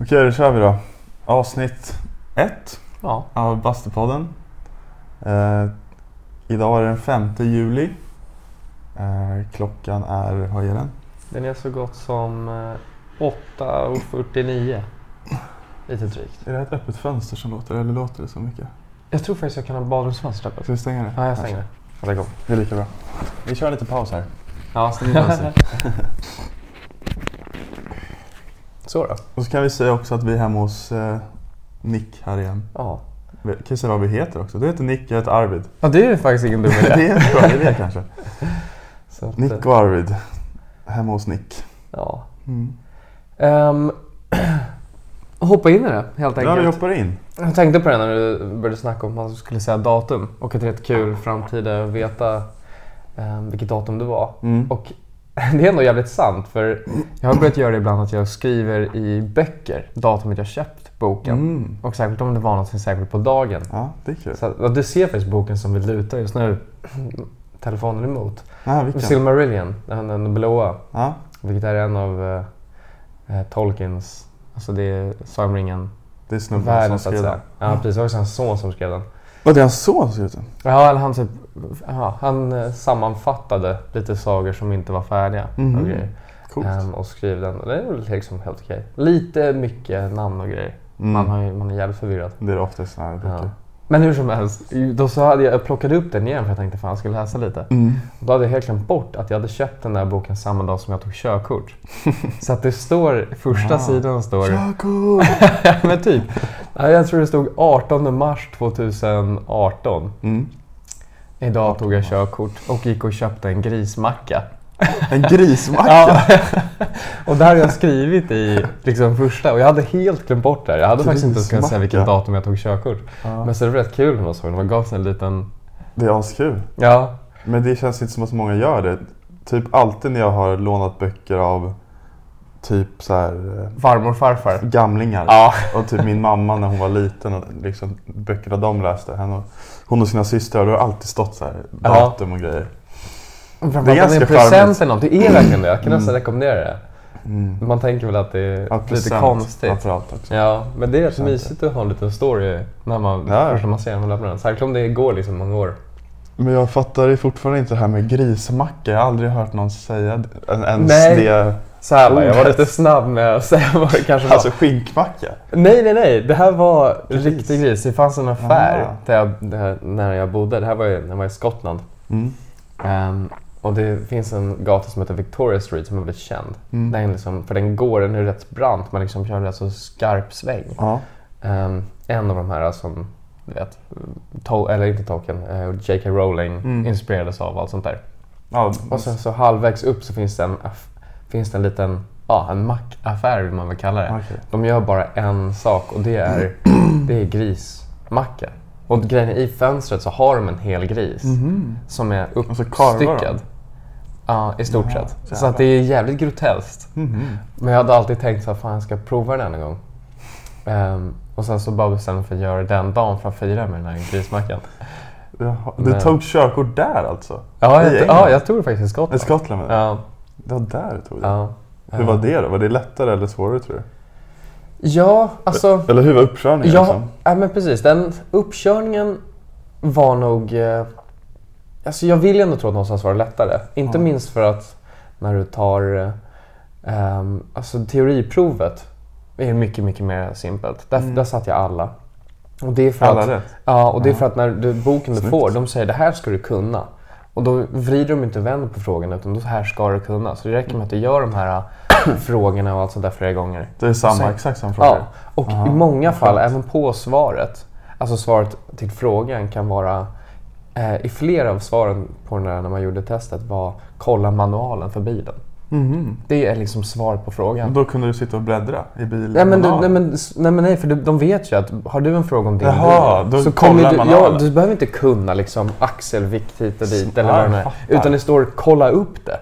Okej, då kör vi då. Avsnitt ett Ja. av Bastupodden. Eh, idag är det den 5 juli. Eh, klockan är, vad är den? Den är så gott som eh, 8.49. Lite drygt. Är det ett öppet fönster som låter eller låter det så mycket? Jag tror faktiskt jag kan ha badrumsfönstret öppet. Ska vi stänga det? Ja, jag stänger det. Varsågod. igång. Det är lika bra. Vi kör lite paus här. Ja, stäng fönstret. Så då. Och så kan vi säga också att vi är hemma hos eh, Nick här igen. Ja. Vi- Kan säga vad vi heter också? Du heter Nick, jag heter Arvid. ja, det är faktiskt ingen dum det idé. är en bra idé kanske. Att, Nick och Arvid. Hemma hos Nick. Ja. Mm. Ehm, hoppa in i det helt Ja, enkelt. vi hoppar in. Jag tänkte på det när du började snacka om att man skulle säga datum och att det är rätt kul framtida att veta um, vilket datum det var. Mm. Och det är ändå jävligt sant för jag har börjat göra det ibland att jag skriver i böcker datumet jag köpt boken. Mm. Och särskilt om det var något särskilt på dagen. Ja, det är kul. Så att, du ser faktiskt boken som vi lutar just nu telefonen emot. Ja, vilken? Silmarillion, den, den blåa. Ja, Vilket är en av eh, eh, Tolkiens, alltså det är Sagan det är snubben som skrev säga. den. Ja precis, det var också hans son som skrev den. Var det hans son som skrev den? Ja, eller han, typ, ja, han eh, sammanfattade lite sagor som inte var färdiga Mhm. och. Ehm, och skrev den. Det är liksom helt okej. Lite mycket namn och grejer. Mm. Man, har, man är jävligt förvirrad. Det är ofta sådana här böcker. Ja. Men hur som helst, då så hade jag, jag plockade upp den igen för jag tänkte fan jag ska läsa lite. Mm. Då hade jag helt glömt bort att jag hade köpt den där boken samma dag som jag tog körkort. så att det står, första Ah. sidan står... Körkort! Ja, men typ. Ja, Jag tror det stod 18 mars 2018. Mm. Idag tog jag körkort och gick och köpte en grismacka. En grismacka? Ja. och där har jag skrivit i liksom första och jag hade helt glömt bort det här. Jag hade faktiskt inte ens kunnat säga vilket datum jag tog körkort. Ja. Men så det var rätt kul när man såg den. Man gav sig en liten... Det är askul. Ja. Men det känns inte som att så många gör det. Typ alltid när jag har lånat böcker av typ så här eh, Farmor farfar. gamlingar. Ja. Och typ min mamma när hon var liten och liksom böckerna de läste. Henne och, hon och sina systrar. Då har det alltid stått så här datum och grejer. Det är ganska en present eller något. Det är verkligen det. Jag kan nästan rekommendera det. Mm. Man tänker väl att det är Ja, lite konstigt. Framförallt också. Ja, men det är rätt mysigt att ha en liten story när man, Ja. första man ser den och lämnar den. Särskilt om det går liksom många år. Men jag fattar fortfarande inte det här med grismacka. Jag har aldrig hört någon säga det- ens Nej. det. Så här, jag var lite snabb med att säga vad det kanske var. Alltså skinkmacka. nej, nej, nej. Det här var Gris. riktig gris. Det fanns en affär Ah. där jag, där, när jag bodde. Det här var ju när jag var i Skottland. Mm. Ehm, och det finns en gata som heter Victoria Street som är väldigt känd. Mm. Den liksom, för den går, den är rätt brant. Man liksom kör en rätt så skarp sväng. Ja. Ehm, en av de här som, du vet, Tol- eller inte Tolkien, eh, J.K. Rowling Mm. inspirerades av allt sånt där. ja. Och sen så halvvägs upp så finns det en, finns det en liten, ja en mackaffär vill man väl kalla det. Okej. De gör bara en sak och det är, det är grismacka. Och grejen är, i fönstret så har de en hel gris Mhm. som är uppstyckad. Ja, i stort sett. Så att det är jävligt groteskt. Mhm. Men jag hade alltid tänkt så här, fan jag ska prova den en gång. Ehm, och sen så bara bestämde för att göra den dagen för att fira med den här grismackan. Jaha. Du Men- tog körkort där alltså? Ja, I jag, ja, jag tog det faktiskt i I Skottland. Skottland menar jag. Ja, Det var där du tog det? ja. Hur var det då? Var det lättare eller svårare tror du? Ja, alltså. Eller hur var uppkörningen? Ja, liksom? ja, men precis. Den uppkörningen var nog... Eh, alltså jag vill ändå tro att någonstans var det lättare. Inte Ja. minst för att när du tar eh, ehm, alltså teoriprovet är mycket, mycket mer simpelt. Där, Mm. där satt jag alla. Och det är för Alla att, rätt? Ja, och det är för att när du, boken du Snyggt. får, de säger det här ska du kunna. Och då vrider de inte och vänder på frågan utan då här ska du kunna. Så det räcker med att du gör de här äh, frågorna och allt sånt där flera gånger. Det är samma, Sen- exakt samma fråga? Ja, och Aha, i många fall, även på svaret, alltså svaret till frågan kan vara eh, i flera av svaren på den där när man gjorde testet var kolla manualen för bilen. Mhm. Det är liksom svar på frågan. Då kunde du sitta och bläddra i bilen? Nej men, du, nej, men, nej men nej, för de, vet ju att har du en fråga om din Jaha, bil så kommer kollar du, man ja, du behöver inte kunna liksom axelvikt hit och dit eller vad det jag är. Utan det står kolla upp det.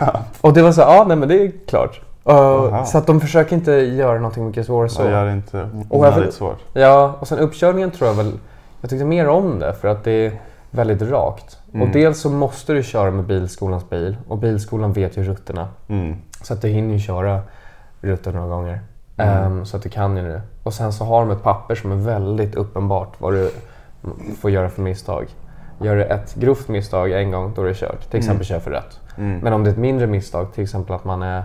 Och det var så ja nej men det är klart. Uh, så att de försöker inte göra någonting mycket svårare så. Så gör det inte jag- onödigt svårt. Ja, och sen uppkörningen tror jag väl... Jag tyckte mer om det för att det är väldigt rakt. Mm. Och dels så måste du köra med bilskolans bil och bilskolan vet ju rutterna. Mm. Så att du hinner ju köra rutten några gånger. Mm. Ehm, så att du kan ju det. Och sen så har de ett papper som är väldigt uppenbart vad du får göra för misstag. Gör du ett grovt misstag en gång, då är det kört. Till exempel kör för rött. Mm. Men om det är ett mindre misstag, till exempel att man är,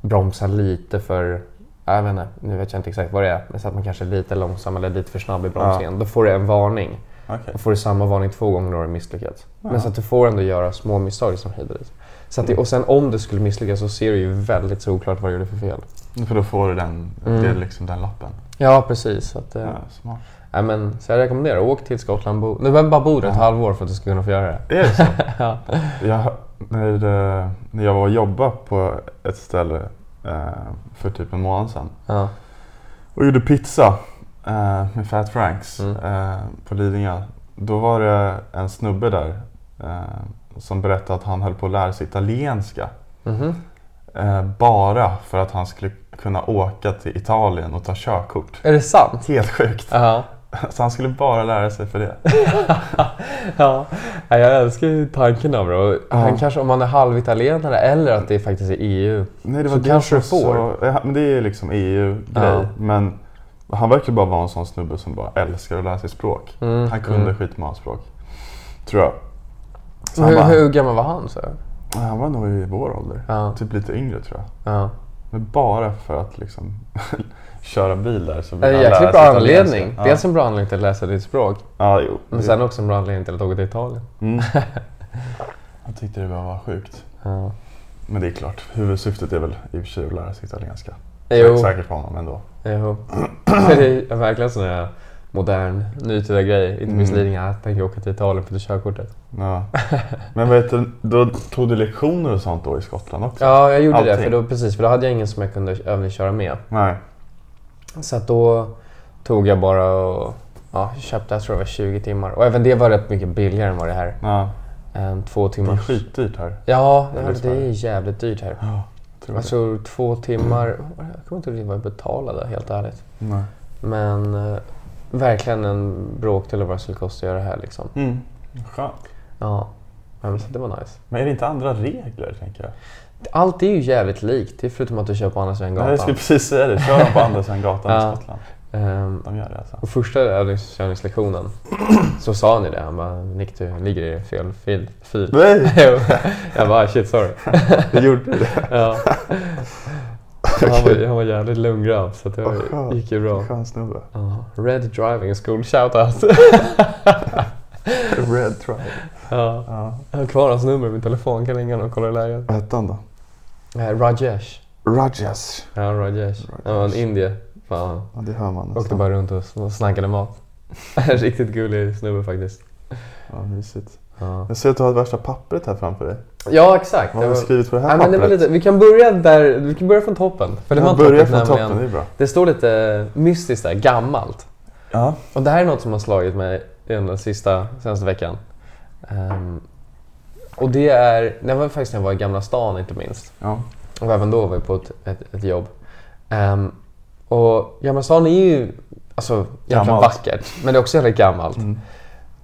bromsar lite för, jag vet inte, nu vet jag inte exakt vad det är, men så att man kanske är lite långsam eller lite för snabb i bromsningen. Då får du en varning. Okej. Då får du samma varning två gånger du har misslyckats. Men så att du får ändå göra små misstag som hit och dit. Så att det, och sen om du skulle misslyckas så ser du ju väldigt solklart vad du gjorde för fel. För då får du den, Mm. det är liksom den lappen. Ja, precis. Så, att, eh, Ja, smart. nej, men, så jag rekommenderar, åk till Skottland. Bo, du behöver bara bo där ett halvår för att du ska kunna få göra det. Är det så? Ja. jag, när, det, när jag var och jobbade på ett ställe eh, för typ en månad sedan Ja. och gjorde pizza eh, med Fat Franks Mm. eh, på Lidingö. Då var det en snubbe där eh, som berättade att han höll på att lära sig italienska. Mhm. Eh, bara för att han skulle kunna åka till Italien och ta körkort. Är det sant? Helt sjukt. Ja. Så han skulle bara lära sig för det. ja. Ja, Jag älskar ju tanken av det. Och Han kanske, om han är halvitalienare eller att det faktiskt är EU. Nej, det Så var det kanske du var Så, ja, men det är liksom EU-grej. Ja. Men han verkar bara vara en sån snubbe som bara älskar att lära sig språk. Mm, Han kunde mm. skitmånga språk. Tror jag. Så Hur, bara, hur gammal var han? Så? han var nog i vår ålder. Ja. Typ lite yngre tror jag. Ja. Men bara för att liksom köra bil där så vill han lära sig bra anledning. Ja. Dels en bra anledning till att läsa ditt språk. Ja, jo. Men sen också en bra anledning till att åka till Italien. Mm. Jag tyckte det bara var sjukt. Ja. Men det är klart, huvudsyftet är väl i och för sig att lära sig italienska. Jo. Säkert för honom ändå. Jo. det är verkligen sån här modern, nutida grej. Inte minst Mm. Lidingö. Jag tänker åka till Italien för att ta körkortet. Ja. Men vet du, då tog du lektioner och sånt då i Skottland också? Ja, jag gjorde det. Allting. För då, precis, för då hade jag ingen som jag kunde övningsköra med. Nej. Så att då tog jag bara och ja, köpte, jag tror det var 20 timmar. Och även det var rätt mycket billigare än vad det här. Ja. Um, två Det är timmar. skitdyrt här. Ja, det, Eller det är jävligt dyrt här. Ja, tror Jag det. tror två timmar, jag kommer inte ihåg vad jag betalade helt ärligt. Nej. Men eh, verkligen en bråkdel av vad det skulle kosta att göra det här liksom. Mm. Skönt. Ja, men så det var nice. Men är det inte andra regler tänker jag? Allt är ju jävligt likt, det är förutom att du kör på andra sidan Nej, jag gatan. skulle precis säga det. Kör på andra sidan gatan i Skottland? Ehm, De gör det alltså? och första övningskörningslektionen så sa han ju det. Han bara Nick du ligger i fel fil. fil. Nej! Jag bara shit sorry. Det gjorde du det? ja. han, var, han var jävligt lugn så det skönt. gick ju bra. Skön snubbe. Ja, Red Driving School, shoutout. Red Tribe. ja. Ja. Jag har kvar hans nummer i min telefon, kan ringa honom och kolla läget. Vad hette han då? Eh, Rajesh. Rajas. Ja, Rajesh. Han var en indier. Fan. Ja, det hör man Åkte bara runt och snackade mat. Riktigt gullig snubbe faktiskt. Ja, mysigt. Ja, Jag ser att du har värsta pappret här framför dig. ja exakt. Vad har du skrivit på det här Nej, men det var pappret? lite, vi kan börja där, vi kan börja från toppen. För det var toppen, från nämligen- toppen, det är bra. Det står lite mystiskt där, gammalt. Ja. Och det här är något som har slagit mig den sista, senaste veckan. Ehm, och det är, det var faktiskt när jag var i Gamla stan inte minst. ja. Och även då var jag på ett, ett, ett jobb. Ehm, och Gamla stan är ju alltså, Gammalt. vackert, men det är också jävligt gammalt. Mm.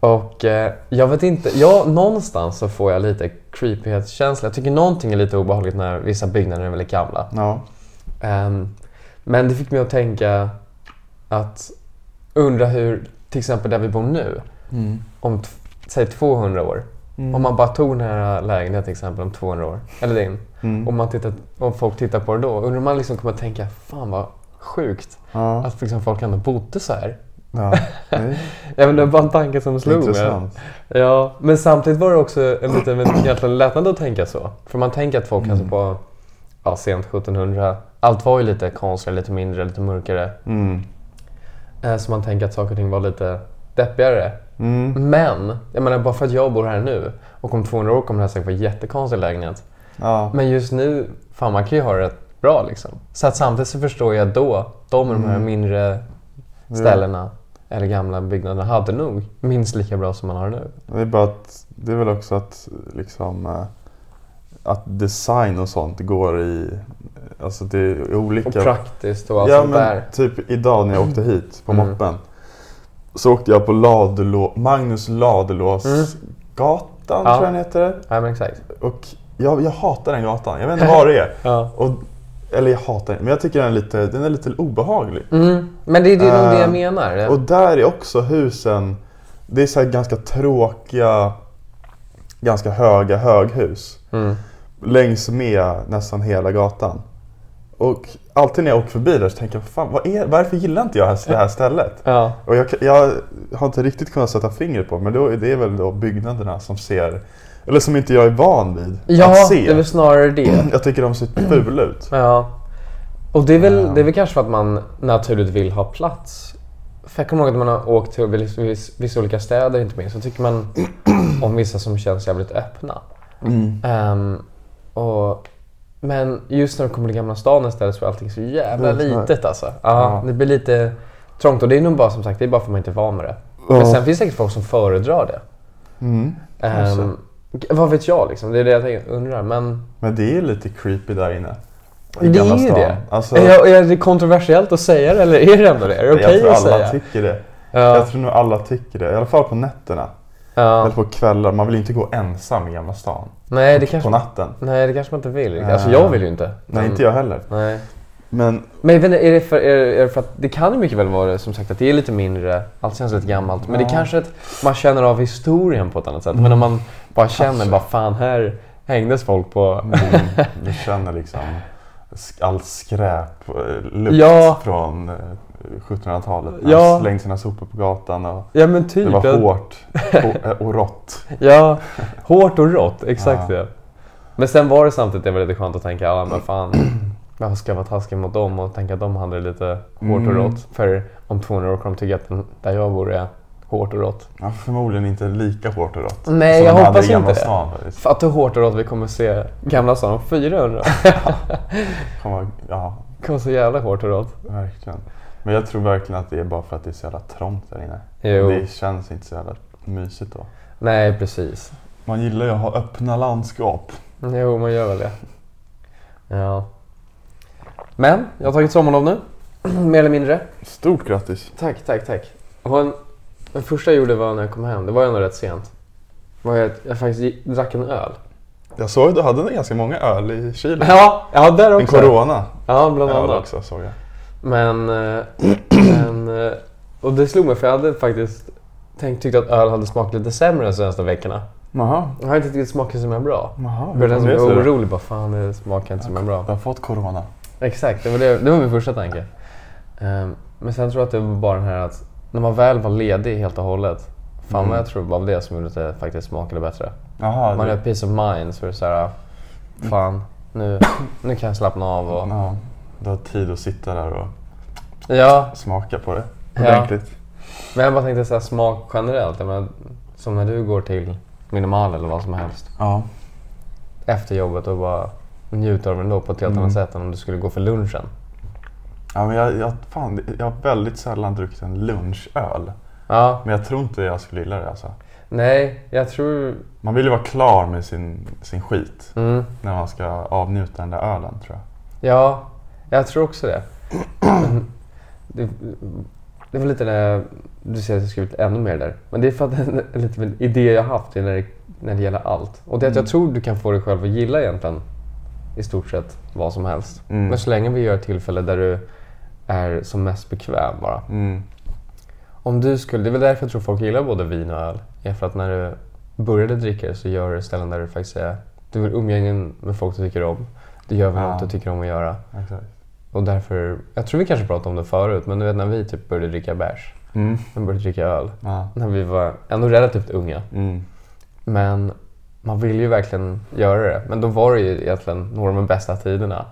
Och eh, jag vet inte, ja, någonstans så får jag lite creepighetskänsla. Jag tycker någonting är lite obehagligt när vissa byggnader är väldigt gamla. Ja. Ehm, men det fick mig att tänka att undra hur, till exempel där vi bor nu, Mm. om säg 200 år. Om man bara tog den här lägenheten till exempel om 200 år, eller din. Mm. Om, man tittar, om folk tittar på det då, undrar man liksom kommer att tänka, fan vad sjukt Ja. att liksom folk ändå bodde så här. ja. Nej. Ja, men det var bara en tanke som slog mig. Ja, men samtidigt var det också en liten egentligen lättnad att tänka så. För man tänker att folk Mm. kanske på ja, sent 1700, allt var ju lite konstigare, lite mindre, lite mörkare. Mm. Eh, Så man tänker att saker och ting var lite deppigare. Mm. Men, jag menar bara för att jag bor här nu och om 200 år kommer det här säkert vara en jättekonstig lägenhet. Ja. Men just nu, fan man kan ju ha det bra liksom. Så att samtidigt så förstår jag då, de med de här Mm. mindre ställena eller gamla byggnaderna hade nog minst lika bra som man har nu. Det är bara att det är väl också att liksom eh, att design och sånt går i alltså det är Och olika. praktiskt och allt ja sånt men där. typ idag när jag åkte hit på Mm. moppen så åkte jag på Ladelå, Magnus Ladulås Mm. gatan Ja. tror jag den heter. Ja men exakt. Och jag, jag hatar den gatan. Jag vet inte vad det är. Ja. Och Eller jag hatar den, men jag tycker den är lite, den är lite obehaglig. Mm. Men det är det, nog det jag Eh, menar. Och där är också husen, det är så ganska tråkiga, ganska höga höghus. Mm. Längs med nästan hela gatan. Och alltid när jag åker förbi där så tänker jag, fan, vad är, varför gillar inte jag det här stället? Ja. Och jag, jag har inte riktigt kunnat sätta fingret på men då, det är väl då byggnaderna som ser, eller som inte jag är van vid Ja, att se. det är väl snarare det. Jag tycker de ser fula ut. Ja. Och det är, väl, Ja. det är väl kanske för att man naturligt vill ha plats. För jag kommer ihåg att man har åkt till vissa, vissa, olika städer inte minst, så tycker man om vissa som känns jävligt öppna. Mm. Ehm, och, men just när du kommer till Gamla stan istället så är allting så jävla litet alltså. Ja, Ja. Det blir lite trångt och det är nog bara som sagt, det är bara för att man inte är van med det. Men Ja. sen finns det säkert folk som föredrar det. Mm. Vad vet jag liksom, det är det jag tänker- undrar. Men Men det är lite creepy där inne. I det är ju det. Alltså, är, jag- är det kontroversiellt att säga det eller är det ändå det? Är det jag okej tror att alla säga? tycker det. Ja. Jag tror nog alla tycker det. I alla fall på nätterna. Ja. Eller på kvällar. Man vill ju inte gå ensam i Gamla stan. Nej, det På kanske, natten. nej, det kanske man inte vill. Alltså Ja. jag vill ju inte. Nej, Men- inte jag heller. Nej. Men Men inte, är det, för, är, är det för att det kan ju mycket väl vara som sagt att det är lite mindre, allt känns lite gammalt. Men det Ja. kanske att man känner av historien på ett annat sätt. Men om man bara känner, Kanske. bara fan här hängdes folk på... mm, känner liksom allt skräp, eh, lukt Ja. från eh, 1700-talet. Ja. Ja. Slängde sina sopor på gatan och Ja men typ. det var hårt och, och rått. Ja, hårt och rått, exakt Ja. det. Men sen var det samtidigt det var lite skönt att tänka, ja men fan, varför ska vara taskig mot dem och tänka att de hade det lite hårt och Mm. rått. För om 200 år kommer de tycka att den- där jag bor är hårt och rått. Ja, förmodligen inte lika hårt och rått. Nej, som jag hoppas inte det. Stan, faktiskt. Fatta hur hårt och rått vi kommer se Gamla stan om 400. Kommer- Ja, Det kommer så jävla hårt och rått. verkligen. Men jag tror verkligen att det är bara för att det är så jävla trångt där inne. Jo. Det känns inte så jävla mysigt då. Nej, precis. Man gillar ju att ha öppna landskap. Jo, man gör väl det. Ja. Men, jag har tagit sommarlov nu. Mer eller mindre. Stort grattis. Tack, tack, tack. Och en, det första jag gjorde var när jag kom hem, det var ändå rätt sent. Var jag, jag faktiskt drack en öl. Jag såg att du hade ganska många öl i kylen. Ja, ja där En också. Corona. Ja, bland öl annat. också såg jag. Men, eh, men, eh, och det slog mig för jag hade faktiskt tänkt, tyckt att öl hade smakat lite sämre de senaste veckorna. Jaha. Jag har inte tyckt att det smakade så himla bra. Jaha. Jag då? orolig, bara fan det smakar inte så himla bra. Du har fått Corona. Exakt, det var, det, det var min första tanke. Ehm, men sen tror jag att det var bara den här att när man väl var ledig helt och hållet. Fan Mm. vad jag tror det var det som gjorde att det faktiskt smakade bättre. Jaha. Man har peace of mind så är det såhär, fan nu, nu kan jag slappna av och... Ja, du har tid att sitta där och Ja, smaka på det Ja. ordentligt. men jag bara tänkte såhär smak generellt. Jag menar, som när du går till minimal eller vad som helst Ja. efter jobbet och bara njuter av den då på ett helt Mm. annat sätt än om du skulle gå för lunchen. ja men jag, jag, fan, jag har väldigt sällan druckit en lunchöl. Ja, Men jag tror inte jag skulle gilla det alltså. nej, jag tror... Man vill ju vara klar med sin, sin skit Mm. när man ska avnjuta den där ölen tror jag. Ja, jag tror också det. Det, det var lite det, du säger att jag skrivit ännu mer där. Men det är för att en, liten idé jag haft när det, när det gäller allt. Och det är att jag Mm. tror du kan få dig själv att gilla egentligen i stort sett vad som helst. Mm. Men så länge vi gör ett tillfälle där du är som mest bekväm bara. Mm. Om du skulle, det är väl därför jag tror folk gillar både vin och öl. Är för att när du började dricka så gör du ställen där du faktiskt är, du vill umgängen med folk du tycker om. Du gör väl Ja. något du tycker om att göra. Exakt. Och därför, jag tror vi kanske pratade om det förut, men du vet när vi typ började dricka bärs, Mm. när vi började dricka öl, Ja. när vi var ändå relativt unga. Mm. Men man vill ju verkligen göra det. Men då var det ju egentligen några av de bästa tiderna.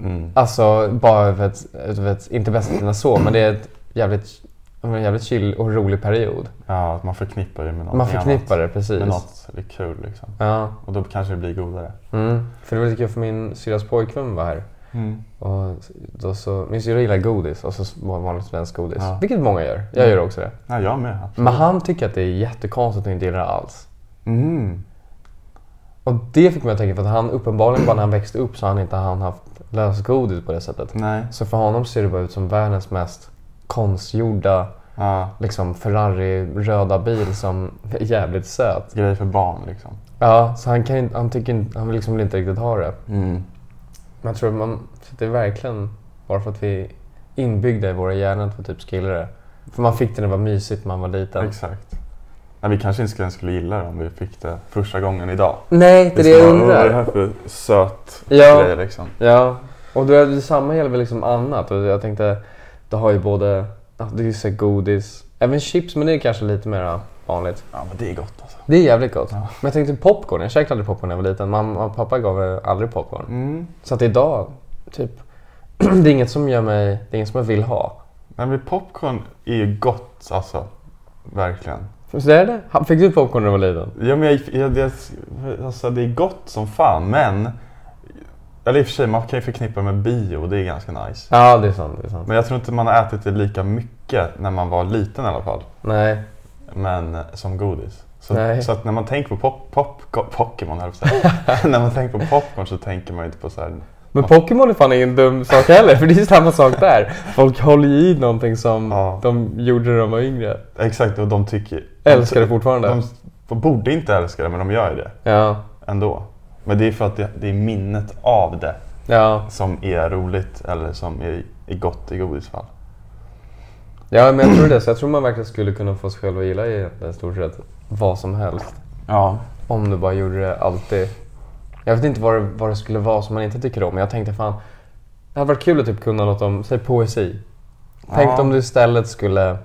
Mm. Alltså bara över ett, över ett inte bästa tiderna så, men det är ett jävligt, en jävligt chill och rolig period. Ja, att man förknippar det med något Man förknippar det precis. Med något lite kul liksom. Ja. Och då kanske det blir godare. Mm. För det var lite kul för min syrras pojkvän var här. Mm. Och då så, min syrra gillar godis och så var vanligt svenskt godis. Ja. Vilket många gör. Jag gör också det. Ja, jag med. absolut. Men han tycker att det är jättekonstigt och inte gillar det alls. Mm. Och det fick mig att tänka för att han uppenbarligen bara när han växte upp så har han inte han haft lösgodis på det sättet. Nej. Så för honom ser det bara ut som världens mest konstgjorda Ja, liksom Ferrari-röda bil som är jävligt söt. grej för barn liksom. Ja, så han, kan inte, han, tycker han vill liksom inte riktigt ha det. Mm. Men jag tror man, är verkligen bara för att vi inbyggda i våra hjärnor att vi typ gillar det. För man fick det när det var mysigt man var liten. Exakt. Nej, vi kanske inte ens skulle gilla det om vi fick det första gången idag. Nej, det är det jag skulle bara, Vad är det undrar. här för söt Ja. grej liksom? Ja, och det, detsamma gäller väl liksom annat. Och jag tänkte, det har ju både, det är ju så godis, även chips, men det är kanske lite mer vanligt. Ja men det är gott alltså. Det är jävligt gott. Ja. Men jag tänkte popcorn, jag käkade aldrig popcorn när jag var liten. Mamma och pappa gav aldrig popcorn. Mm. Så att idag, typ, det är inget som gör mig, det är inget som jag vill ha. Nej men popcorn är ju gott alltså. Verkligen. Det är det. Han- Fick du popcorn när du var liten? Ja, men jag, jag, det, alltså, det är gott som fan men eller i och för sig, man kan ju förknippa med bio och det är ganska nice. Ja, det är sant. Det är sant. Men jag tror inte man har ätit det lika mycket när man var liten i alla fall. Nej. Men eh, som godis. Så, Nej. så att när man tänker på pop, pop, Pokémon höll jag. När man tänker på popcorn så tänker man ju inte på så här. Men Pokémon är fan ingen dum sak heller, för det är samma sak där. Folk håller i någonting som Ja. de gjorde när de var yngre. Exakt, och de tycker... Älskar det fortfarande. De, de borde inte älska det men de gör det Ja. ändå. Men det är för att det, det är minnet av det Ja. som är roligt eller som är, är gott i godisfall. ja, men jag tror det. Så jag tror man verkligen skulle kunna få sig själv att gilla i i stort sett vad som helst. Ja. Om du bara gjorde det alltid. Jag vet inte vad det, vad det skulle vara som man inte tycker om, men jag tänkte fan, det hade varit kul att typ kunna något om, säg poesi. Tänk Ja. om du istället skulle,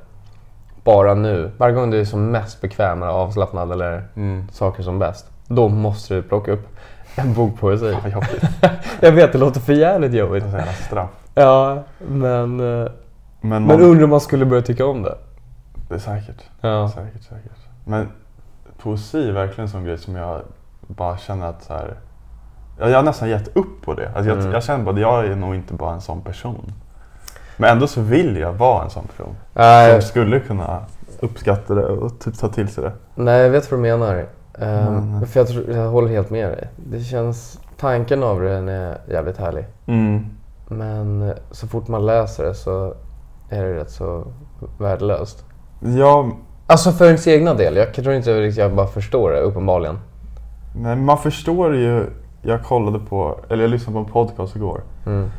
bara nu, varje gång du är som mest bekväm eller avslappnad eller Mm. saker som bäst, då måste du plocka upp en bok poesi. Jobbigt. Jag vet, det låter för jävligt jobbigt. Straff. Ja, men, eh, Men, men man, undrar om man skulle börja tycka om det. det är säkert. Ja. Säkert, säkert. Men poesi är verkligen en sån grej som jag bara känner att så här, jag, jag har nästan gett upp på det. Alltså jag, Mm. jag känner bara att jag är nog inte bara en sån person. Men ändå så vill jag vara en sån person. Nej, Som skulle kunna uppskatta det och typ ta till sig det. Nej, jag vet vad du menar. Ehm, Men- För jag, tror, jag håller helt med dig. Det känns, tanken av den är jävligt härlig. Men eh, så fort man läser det så är det rätt så värdelöst. Ja, Alltså för ens egna del. Jag tror inte riktigt jag bara förstår det uppenbarligen. nej, man förstår ju. Jag kollade på, eller jag lyssnade på en podcast igår. Mm.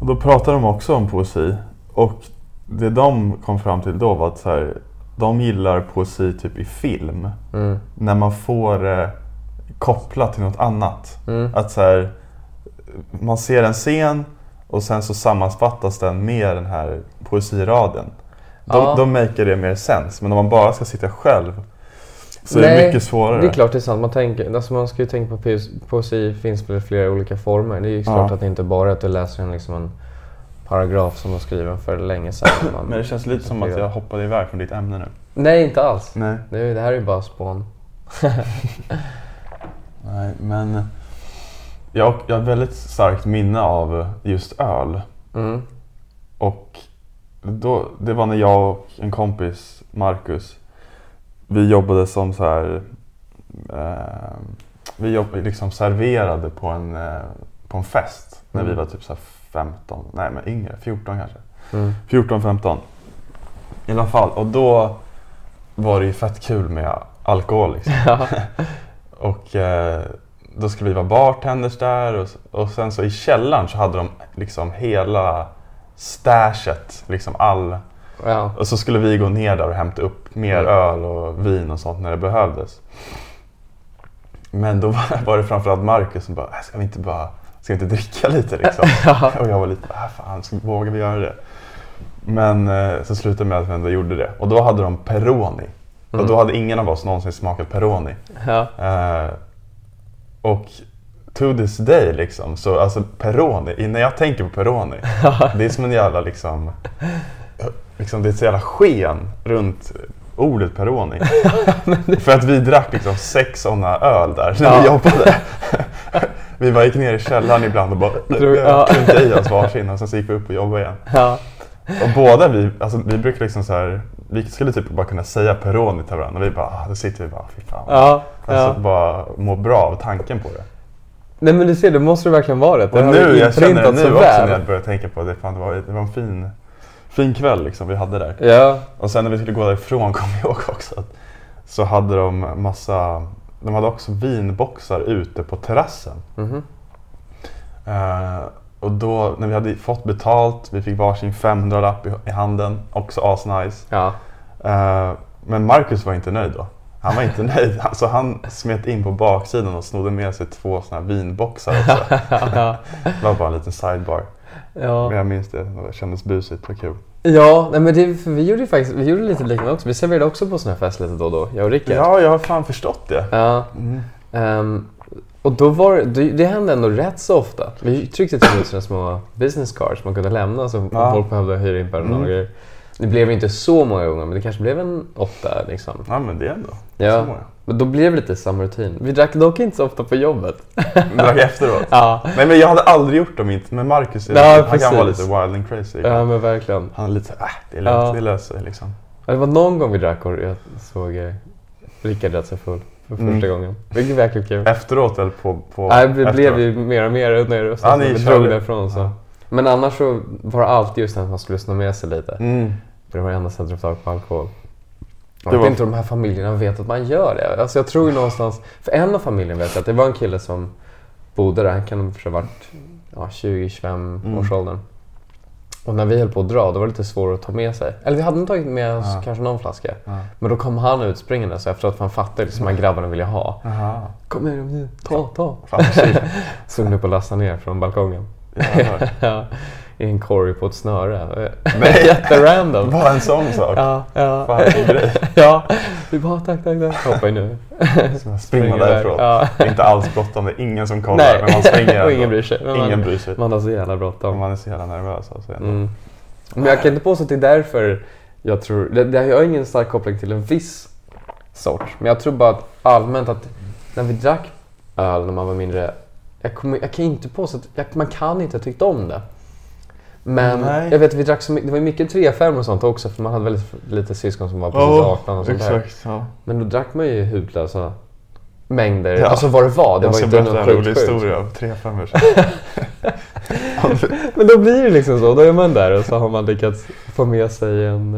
Och då pratade de också om poesi. Och det de kom fram till då var att så här, de gillar poesi typ i film. Mm. När man får det kopplat till något annat. Mm. Att så här, man ser en scen och sen så sammanfattas den med den här poesiraden. De, Ja. de maker det mer sens. Men om man bara ska sitta själv så är Nej, det mycket svårare. Det är klart det är sant. Man, tänker, alltså man ska ju tänka på att poes- poesi finns i flera olika former. Det är ju Ja. klart att det inte bara är att du läser en, liksom en paragraf som var skriven för länge sedan. Men det känns lite som att jag hoppade iväg från ditt ämne nu. Nej, inte alls. Nej. Det, är- det här är ju bara spån. Nej, men jag, jag har ett väldigt starkt minne av just öl. Mm. Och då, det var när jag och en kompis, Marcus, vi jobbade som så här... Eh, vi jobbade liksom serverade på en, eh, på en fest när vi Mm. var typ så här 15, nej men yngre, 14 kanske. Mm. 14, 15. I alla fall, och då var det ju fett kul med alkohol liksom. Ja. Och eh, då skulle vi vara bartenders där och, och sen så i källaren så hade de liksom hela stashet, liksom all... ja. Och så skulle vi gå ner där och hämta upp mer öl och vin och sånt när det behövdes. Men då var, det framförallt Marcus som bara, "Äh, ska vi inte bara, ska vi inte dricka lite liksom? och jag var lite, äh, fan, vågar vi göra det? Men eh, så slutade det med att vi ändå gjorde det. Och då hade de Peroni. Och Mm. då hade ingen av oss någonsin smakat Peroni. Ja. Eh, och to this day liksom, så alltså Peroni, när jag tänker på Peroni, det är som en jävla liksom, liksom det är ett jävla sken runt ordet Peroni. För att vi drack liksom sex sådana öl där när vi Ja. jobbade. vi bara gick ner i källaren ibland och bara klunkade i oss varsin och sen så gick vi upp och jobbade igen. Ja. Och båda vi, alltså vi brukar liksom så här, vi skulle typ bara kunna säga Peroni till varandra och vi bara, ah, då sitter vi bara, fy fan. Ja. Alltså ja. bara må bra av tanken på det. Nej men du ser, det måste det verkligen vara det. Och nu, jag känner det nu så också väl. när jag börjar tänka på det. Fan, det, var, det var en fin, fin kväll liksom vi hade där. Ja. Och sen när vi skulle gå därifrån kom jag ihåg också att så hade de massa, de hade också vinboxar ute på terrassen. Mhm. Eh, och då när vi hade fått betalt, vi fick varsin 500-lapp i, i handen, också asnice. Ja. Eh, men Marcus var inte nöjd då. Han var inte nöjd, så han smet in på baksidan och snodde med sig två såna vinboxar också. Det var bara en liten sidebar. Ja. Men jag minns det, det kändes busigt och kul. Ja, nej men det, vi gjorde faktiskt vi gjorde lite liknande också. Vi serverade också på såna här fester lite då och då, jag och Rickard. Ja, jag har fan förstått det. Ja. Mm. Ehm, och då var det, det hände ändå rätt så ofta. Vi tryckte till ut såna små business cards man kunde lämna så Ja. folk behövde hyra in personal Mm. Det blev inte så många gånger, men det kanske blev en åtta liksom. Ja, men det är ändå Ja. så många. Men då blev det lite samma rutin. Vi drack dock inte så ofta på jobbet. Drack efteråt. Ja, Nej, men jag hade aldrig gjort dem inte. Men Marcus, Ja, han kan vara precis. lite wild and crazy. ja men verkligen. Han är lite såhär, äh, det är lugnt, Ja. det löser sig liksom. Det var någon gång vi drack och jag såg eh, Rickard rätt så full för första Mm. gången. Vilket var jäkligt kul. Efteråt eller på... på Nej, det blev efteråt? ju mer och mer det Ja, vi drog därifrån. Så. Ja. Men annars så var det alltid just att man skulle sno med sig lite. Mm. För det var det enda sättet att få tag på alkohol. Jag vet var- inte om de här familjerna vet att man gör det. Alltså jag tror någonstans, för en av familjerna vet jag att det var en kille som bodde där, han kan ha varit ja, 20-25 Mm. års åldern. Och när vi höll på att dra, då var det lite svårare att ta med sig. Eller vi hade nog tagit med oss Ja. kanske någon flaska. Ja. Men då kom han ut springande så efteråt, för han fattade liksom vad grabbarna ville ha. Jaha. Kom igen nu, ta, ta. Såg upp och lastade ner från balkongen. Ja, I en korg på ett snöre. Nej. Jätterandom. Bara en sån sak. Ja, ja. Fan grej. ja, vi bara tack, tack, tack. Hoppa nu. Springa därifrån. Ja. Det är inte alls bråttom, det är ingen som kollar. Nej, Men man springer och ingen bryr sig. Men man- Ingen bryr sig. Man har så jävla Om bråttom. man är så jävla nervös. Alltså. Mm. Men jag kan inte påstå att det är därför jag tror... Det, det, jag har ingen stark koppling till en viss sort. Men jag tror bara att allmänt att när vi drack öl när man var mindre. Jag, kommer, jag kan inte påstå att jag, man kan inte ha tyckt om det. Men Nej. jag vet att vi drack så mycket, det var mycket 3-5 och sånt också för man hade väldigt lite syskon som var precis Ja, 18 och sånt där. exakt. Ja. Men då drack man ju hutlösa mängder. Ja. Alltså vad det var. Det Jag var inte något en rolig historia av tre femmor Men då blir det liksom så. Då är man där och så har man lyckats få med sig en,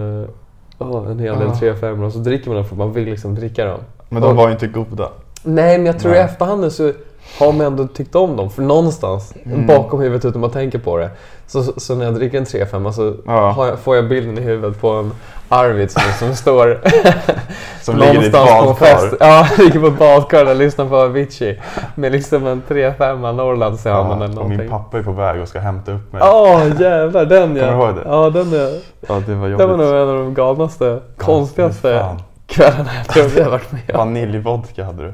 ja, en hel del Ja. 3 5 och så dricker man dem för man vill liksom dricka dem. Men de var ju inte goda. Nej, men jag tror Nej. i efterhand så har man ändå tyckt om dem. För någonstans Mm. bakom huvudet utan man tänker på det. Så, så, så när jag dricker en 3 5 så Ja. jag, får jag bilden i huvudet på en Arvid som, som står Som ligger i ett badkar. Ja, ligger på badkar och lyssnar på Avicii. Med liksom en 3 5 Norrlands i handen eller Ja, och min någonting. pappa är på väg och ska hämta upp mig. Åh jävlar, den ja. Kommer du ihåg det? Ja, den är... Ja, det var Det jobbigt. var nog en av de galnaste, konstigaste kvällarna jag tror jag har varit med om. Vaniljvodka hade du.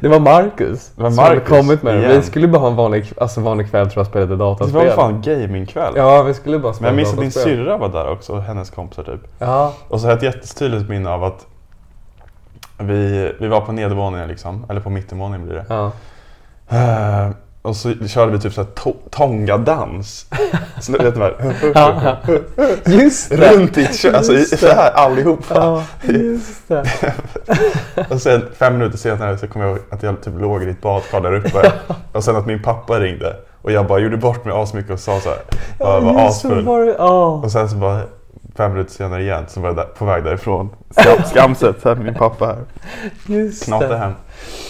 Det var Marcus Det var som hade Marcus, kommit med det. Vi igen. skulle bara ha en vanlig, alltså vanlig kväll tror jag spelade Det dataspel. var fan gamingkväll. Ja, vi skulle bara Men spela jag minns att din syrra var där också och hennes kompisar typ. Ja, Och så har jag ett jättetydligt minne av att vi, vi var på nedervåningen liksom, eller på mittenvåningen blir det. ja. Eh, och så körde vi typ såhär to- tongadans. Så du vet Ja, här, ja. Just det! runt i kö- alltså i- så här allihopa. Ja, just det. Och sen fem minuter senare så kom jag ihåg att jag typ låg i ett badkar där uppe. Och sen att min pappa ringde. Och jag bara gjorde bort mig asmycket och sa såhär, jag var asfull. var det- Ja, Och sen så bara fem minuter senare igen så var jag där, på väg därifrån. Skam, skamset, min pappa här. just Knatade det. hem.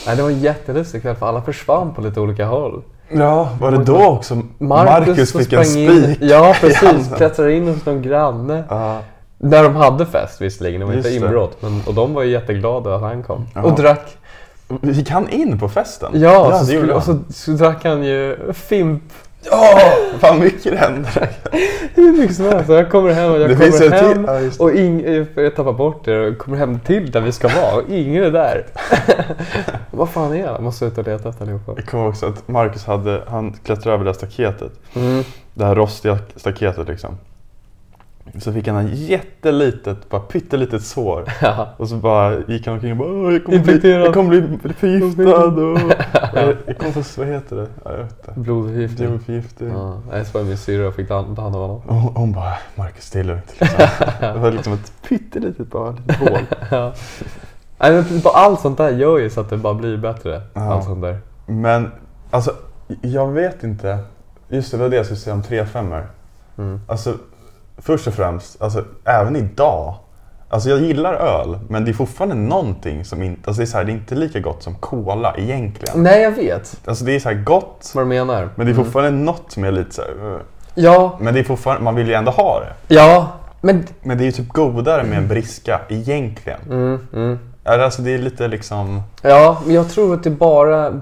Nej, det var en jättelustig kväll för alla försvann på lite olika håll. Ja, var det då också Marcus, fick en spik? In, ja, precis. Klättrade in hos någon granne. Ja. När de hade fest visserligen, det var inte Just det. inbrott. Men, och de var ju jätteglada att han kom. Ja. Och drack. Gick han in på festen? Ja, det så skulle, och så, så drack han ju Fimp. Ja, fan mycket det hände. Hur mycket som helst. Jag kommer hem och jag Det kommer hem. ja, och ing, jag tappar bort det och kommer hem till där vi ska vara och ingen är där. Vad fan är? Jag måste ut och leta efter allihopa. Jag kommer också att Marcus hade, han klättrade över det här staketet. Mm. Det här rostiga staketet liksom. Så fick han en jättelitet, bara pyttelitet sår. Ja. Och så bara gick han omkring och bara "Åh, jag kommer, bli, jag kommer bli förgiftad och... jag, jag kommer få, vad heter det? Ja, jag vet inte. Blodförgiftning. Blodförgiftning. Ja, jag såg min syrra och fick ta hand om honom. Och hon, hon bara, Marcus det är lugnt. Liksom. Det var liksom ett pyttelitet bara, litet hål. Ja. Nej, men allt sånt där gör ju så att det bara blir bättre. Ja. Allt sånt där. Men alltså, jag vet inte. Just det, det var det jag skulle säga om 3 5 Mm. Alltså, först och främst, alltså, även idag. Alltså jag gillar öl, men det är fortfarande någonting som inte... Alltså det, är så här, det är inte lika gott som cola egentligen. Nej, jag vet Alltså det är så här gott, vad du menar. men det är fortfarande något som är lite så här, uh. Ja, Men det är fortfarande, man vill ju ändå ha det. ja, men... Men det är ju typ godare med en briska egentligen. Mm, mm. Alltså det är lite liksom... Ja, men jag tror att det bara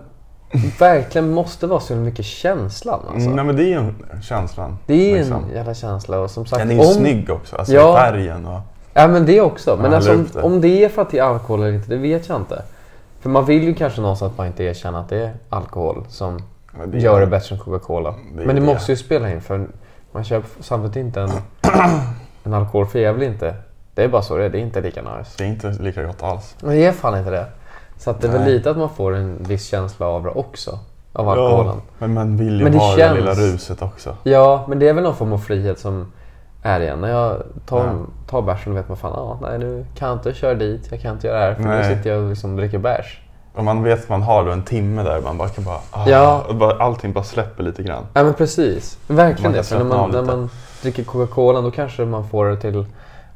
verkligen måste vara så mycket känslan. Alltså. Nej men det är ju en- känslan. Det är liksom. en jävla känsla och som sagt... Den är ju snygg också, alltså Ja. färgen och... Ja men det också. Men alltså, om, om det är för att det är alkohol eller inte, det vet jag inte. För man vill ju kanske någonstans bara inte erkänna att det är alkohol som det gör det bättre än Coca-Cola. Men det, det. måste ju spela in för man köper samtidigt inte en, en alkoholfri väl inte... Det är bara så det är, det är inte lika nice. Det är inte lika gott alls. Men det är fan inte det. Så att det är väl Nej. lite att man får en viss känsla av det också. Av alkoholen. men man vill ju Men det ha det känns- lilla ruset också. Ja, men det är väl någon form av frihet som är igen. När jag tar, Ja. tar bärsen och vet man fan, ah, nej nu kan jag inte köra dit, jag kan inte göra det här för nu Nej. sitter jag och liksom dricker bärs. Och man vet att man har då en timme där man bara kan bara... Ah, Ja. bara allting bara släpper lite grann. Ja men precis, verkligen det. För när man, när man dricker Coca-Cola då kanske man får det till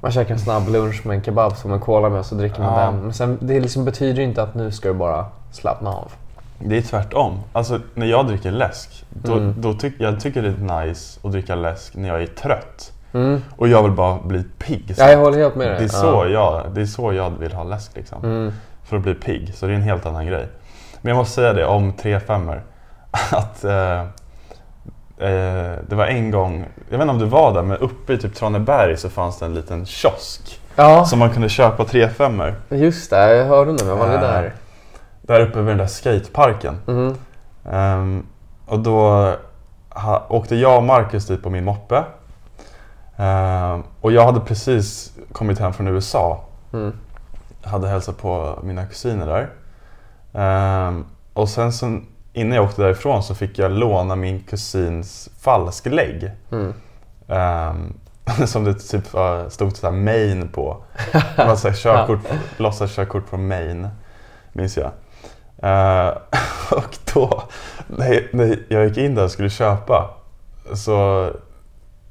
man käkar en snabb lunch med en kebab som en cola med så dricker man Ja. den. Men sen, det liksom betyder inte att nu ska du bara slappna av. Det är tvärtom. Alltså när jag dricker läsk, då, Mm. då tyck, jag tycker det är nice att dricka läsk när jag är trött. Mm. Och jag vill bara bli pigg. Ja, jag håller helt med dig. det, är så Ja. jag, det är så jag vill ha läsk liksom. Mm. För att bli pigg. Så det är en helt annan grej. Men jag måste säga det om 3-5 att eh, eh, det var en gång, jag vet inte om du var där, men uppe i typ Traneberg så fanns det en liten kiosk. Ja, Som man kunde köpa 3-5 just det. Jag hörde nu, men jag var aldrig Ja. där. Där uppe vid den där skateparken. Mm. Ehm, och då ha, åkte jag och Marcus dit på min moppe. Ehm, och jag hade precis kommit hem från USA. Mm. Hade hälsat på mina kusiner där. Ehm, och sen så, innan jag åkte därifrån så fick jag låna min kusins falsklägg. Mm. Ehm, som det typ var- stod så här Maine på. Det var så här körkort, låtsaskörkort från Maine, minns jag. Eh, och då, när, när jag gick in där och skulle köpa, så,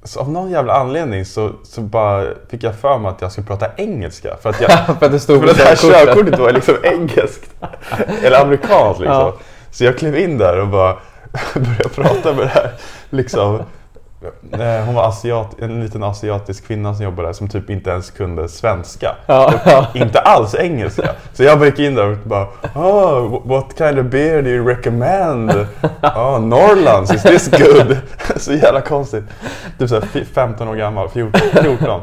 så av någon jävla anledning så, så bara fick jag för mig att jag skulle prata engelska. För att, jag, för att det stod för det här körkortet. körkortet var liksom engelskt. Eller amerikanskt liksom. Ja. Så jag klev in där och bara började prata med det här. Liksom. Eh, Hon var asiat, en liten asiatisk kvinna som jobbade där som typ inte ens kunde svenska. Ja, ja. Inte alls engelska. Så jag gick in där och bara oh, What kind of beer do you recommend? Oh, Norrlands, is this good? så jävla konstigt. Typ fi- 15 år gammal, 14. 14.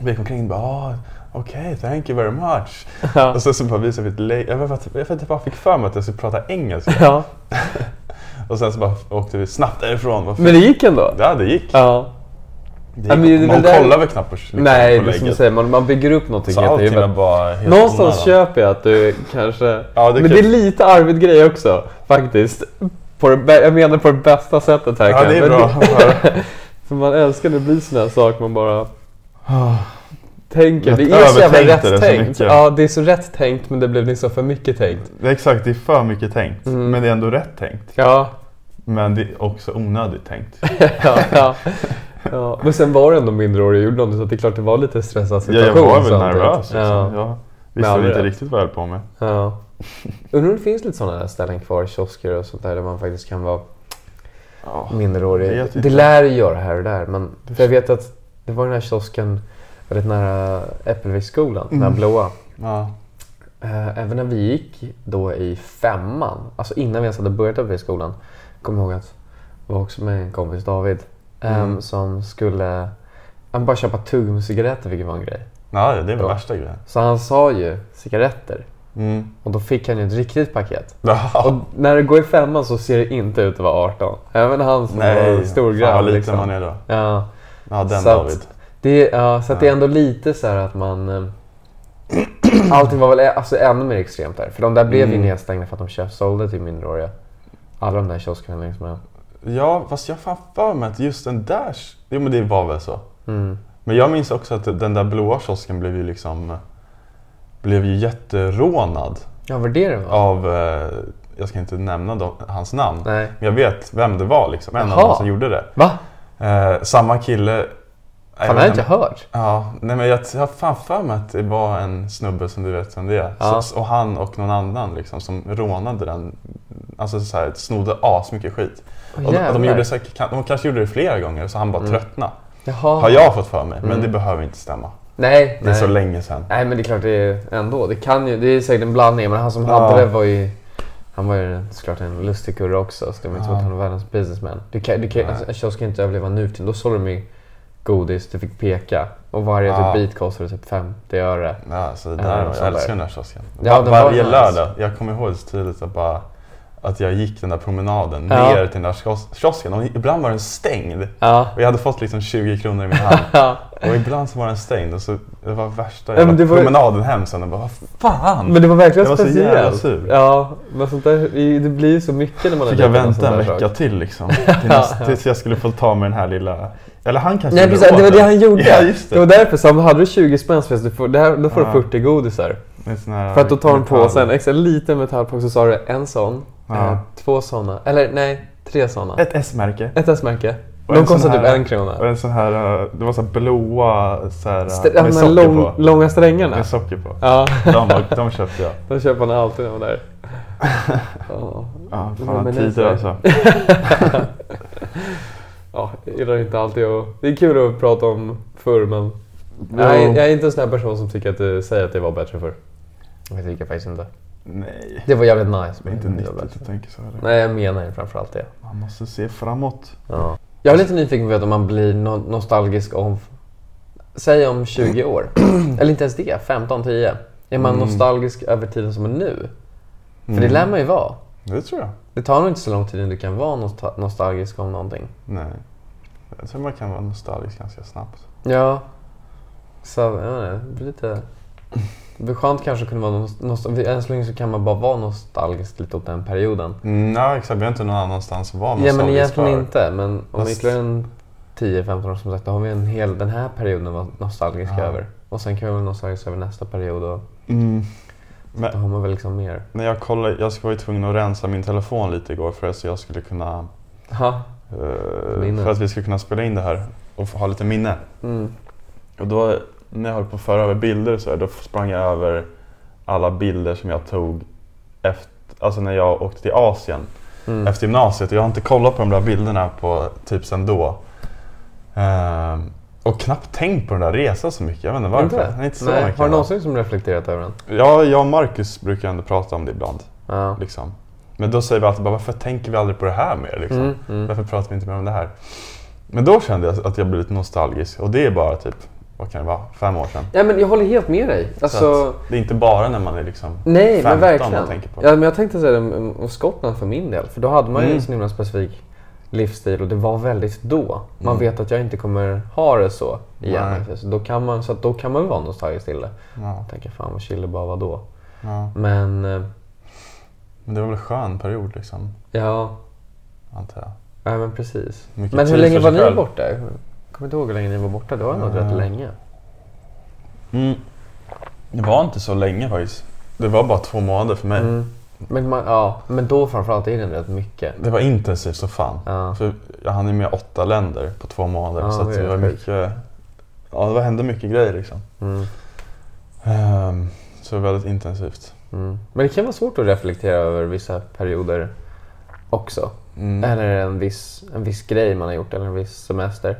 Vi gick omkring och bara Okej, thank you very much. Ja. Och sen så bara visade vi ett lägg. Jag vet jag vet jag bara fick för mig att jag skulle prata engelska. ja. Och sen så bara åkte vi snabbt därifrån. Varför? Men det gick ändå? Ja, det gick. Ja. Det men gick. väl Man där- kollar väl knappt på, liksom, Nej, på det är som du säger, man, man bygger upp någonting Så helt i bara helt Någonstans onödan. köper jag att du kanske... Ja, det men kan- det är lite Arvid-grej också, faktiskt. På det, jag menar på det bästa sättet här Ja, det är Men bra. För man älskar när det blir såna här saker man bara tänker. Det är så jävla det rätt så tänkt. Ja, det är så rätt tänkt men det blev liksom för mycket tänkt. Det är exakt, det är för mycket tänkt. Mm. Men det är ändå rätt tänkt. Ja, Men det är också onödigt tänkt. ja, ja. ja. Men sen var det ändå mindreårig och gjorde så det är klart det var lite stressad Ja, situation. jag var väl samtidigt. nervös. Liksom. Ja. Jag visste inte riktigt vad jag höll på med. Ja. Undrar om det finns lite sådana ställen kvar, kiosker och sånt där, där man faktiskt kan vara Ja. minderårig. vet Det lär ju göra här och där. Men jag vet att det var den här kiosken väldigt nära Äppelviksskolan, den här Mm. blåa. Ja. Eh, Även när vi gick då i femman, alltså innan vi ens hade börjat Äppelviksskolan, kommer jag ihåg att jag var också med en kompis, David, ehm, Mm. som skulle han bara köpa tuggummi-cigaretter vilket var en grej. ja, det är Bra. värsta grejen. Så han sa ju cigaretter Mm. och då fick han ju ett riktigt paket. Och när det går i femman så ser det inte ut att vara 18. Även han som var Nej, stor fan grabb. vad liten liksom. man är då. Ja, Ja, den Så att- David. Det, ja, så att det är ändå lite så här att man... eh, Allting var väl alltså, ännu mer extremt där. För de där blev ju Mm. nedstängda för att de köpt, sålde till minderåriga. Alla de där kioskerna längs med. Ja, fast jag har för mig att just den där... Jo, men det var väl så. Mm. Men jag minns också att den där blåa kiosken blev ju liksom... Blev ju jätterånad Ja, var det det var? av... Eh, jag ska inte nämna dem, hans namn. Nej. Men jag vet vem det var liksom. En av Jaha. dem som gjorde det. Va? Eh, samma kille Fan, det har jag inte hört. Ja, nej men jag har fan för mig att det var en snubbe som du vet vem det är. Ja. Så, och han och någon annan liksom som rånade den. Alltså så här, snodde asmycket skit. Åh, och de, de. Mm. gjorde säkert, de kanske gjorde det flera gånger så han bara tröttnade. Jaha. Har jag fått för mig, men Mm. det behöver inte stämma. Nej, Det är nej. så länge sedan. Nej, men det är klart det är ändå. Det kan ju, det är säkert en blandning, men han som Ja. hade det var ju... Han var ju såklart en lustig kurre också, så det var inte som Ja. att han var världens businessman. Du kan, du kan, alltså, en kiosk kan inte överleva nutid. Då sålde de ju godis, du fick peka. Och varje Ja. typ bit kostade typ 50 öre. Ja, så det Ja, där, jag älskar den där kiosken. Ja, Va- den var Varje nice. lördag, jag kommer ihåg så tydligt att, bara, att jag gick den där promenaden Ja. ner till den där kios- kiosken och ibland var den stängd. Ja. Och jag hade fått liksom 20 kronor i min hand. Och ibland så var den stängd och så, det var värsta jävla det var- promenaden hem sen och bara vad fan! Men det var verkligen Jag var så speciellt. jävla sur. Ja, men sånt där, det blir ju så mycket när man Fick jag vänta en vecka till liksom. Till nästa, tills jag skulle få ta med den här lilla... Eller han kanske Nej precis, det var det han gjorde. Ja det. det. var därför, så om hade du 20 spänn så du får, det här, då får Ja. du 40 godisar. För att då tar de på metall. sig en extra liten metallpåse så sa du en sån, Ja. eh, två såna, eller nej, tre såna. Ett S-märke. Ett S-märke. Och De kostar typ en krona. Och en sån här, eh, det var så här blåa så här, St- med de socker lång, på. långa strängarna. Med socker på. Ja, De, de köpte jag. de köper man alltid är där. Ja. Fan tider så. alltså. Ja, jag gillar inte alltid att... Det är kul att prata om förr men... Jag, är- jag är inte en sån här person som tycker att det, säger att det var bättre förr. Jag tycker faktiskt inte. Nej, Det var jävligt nice. det är inte men var nyttigt bättre. att tänka så. Eller? Nej, jag menar ju framförallt det. Man måste se framåt. Ja. Jag är lite nyfiken på att om man blir no- nostalgisk om... Säg om 20 år. Eller inte ens det, 15, 10. Är man Mm. nostalgisk över tiden som är nu? För det Mm. lär man ju vara. Det tror jag. Det tar nog inte så lång tid innan du kan vara nostal- nostalgisk om någonting. Nej. Jag tror man kan vara nostalgisk ganska snabbt. Ja. Så, jag vet inte, det blir lite... Det blir skönt kanske att kunna vara nostalgisk. Än så länge så kan man bara vara nostalgisk lite åt den perioden. Mm, ja, exakt. Vi har inte någon annanstans att vara Ja men nostalgisk egentligen för. inte. Men om Fast- ytterligare en 10-15 år som sagt, då har vi en hel, den här perioden att vara nostalgisk Ja. över. Och sen kan vi vara nostalgisk över nästa period och Mm. Då Men har man väl liksom mer. när jag kollade, jag var ju tvungen att rensa min telefon lite igår för att jag skulle kunna eh, Minne. för att vi skulle kunna spela in det här och få ha lite minne. Mm. Och då när jag höll på att föra över bilder så här, då sprang jag över alla bilder som jag tog efter, alltså när jag åkte till Asien Mm. efter gymnasiet. Jag har inte kollat på de där bilderna på typ sen då. Ehm, och knappt tänkt på den där resan så mycket. Jag vet inte varför. Inte? Inte så Nej. mycket. Har du någonsin som reflekterat över den? Ja, jag och Marcus brukar ändå prata om det ibland. Ja. Liksom. Men då säger vi alltid bara, varför tänker vi aldrig på det här mer? Liksom? Mm, mm. Varför pratar vi inte mer om det här? Men då kände jag att jag blev lite nostalgisk. Och det är bara typ, vad kan det vara, fem år sedan. Ja men jag håller helt med dig. Så Alltså, det är inte bara när man är liksom nej 15 men verkligen. man tänker på det. Ja, men jag tänkte säga det om, Skottland för min del. För då hade man ju Mm. en så himla specifik livsstil och det var väldigt då. Man Mm. vet att jag inte kommer ha det så igen. Så då kan man, så då kan man vara nostalgisk till det. Ja, Tänka fan vad chill det bara var då. ja. Men eh, Men det var väl en skön period liksom, ja, antar jag. ja men precis. Mycket Men hur länge var ni själv. borta? Jag kommer inte ihåg hur länge ni var borta. Det var nog rätt länge. Mm. Det var inte så länge faktiskt. Det var bara två månader för mig. Mm. Men, man, ja, men då framförallt är det rätt mycket. Det var intensivt så fan. Ja. För jag hann ju med åtta länder på två månader. Ja, så det det var mycket... Ja, det hände mycket grejer liksom. Mm. Ehm, så det var väldigt intensivt. Mm. Men det kan vara svårt att reflektera över vissa perioder också. Mm. Eller en viss, en viss grej man har gjort eller en viss semester.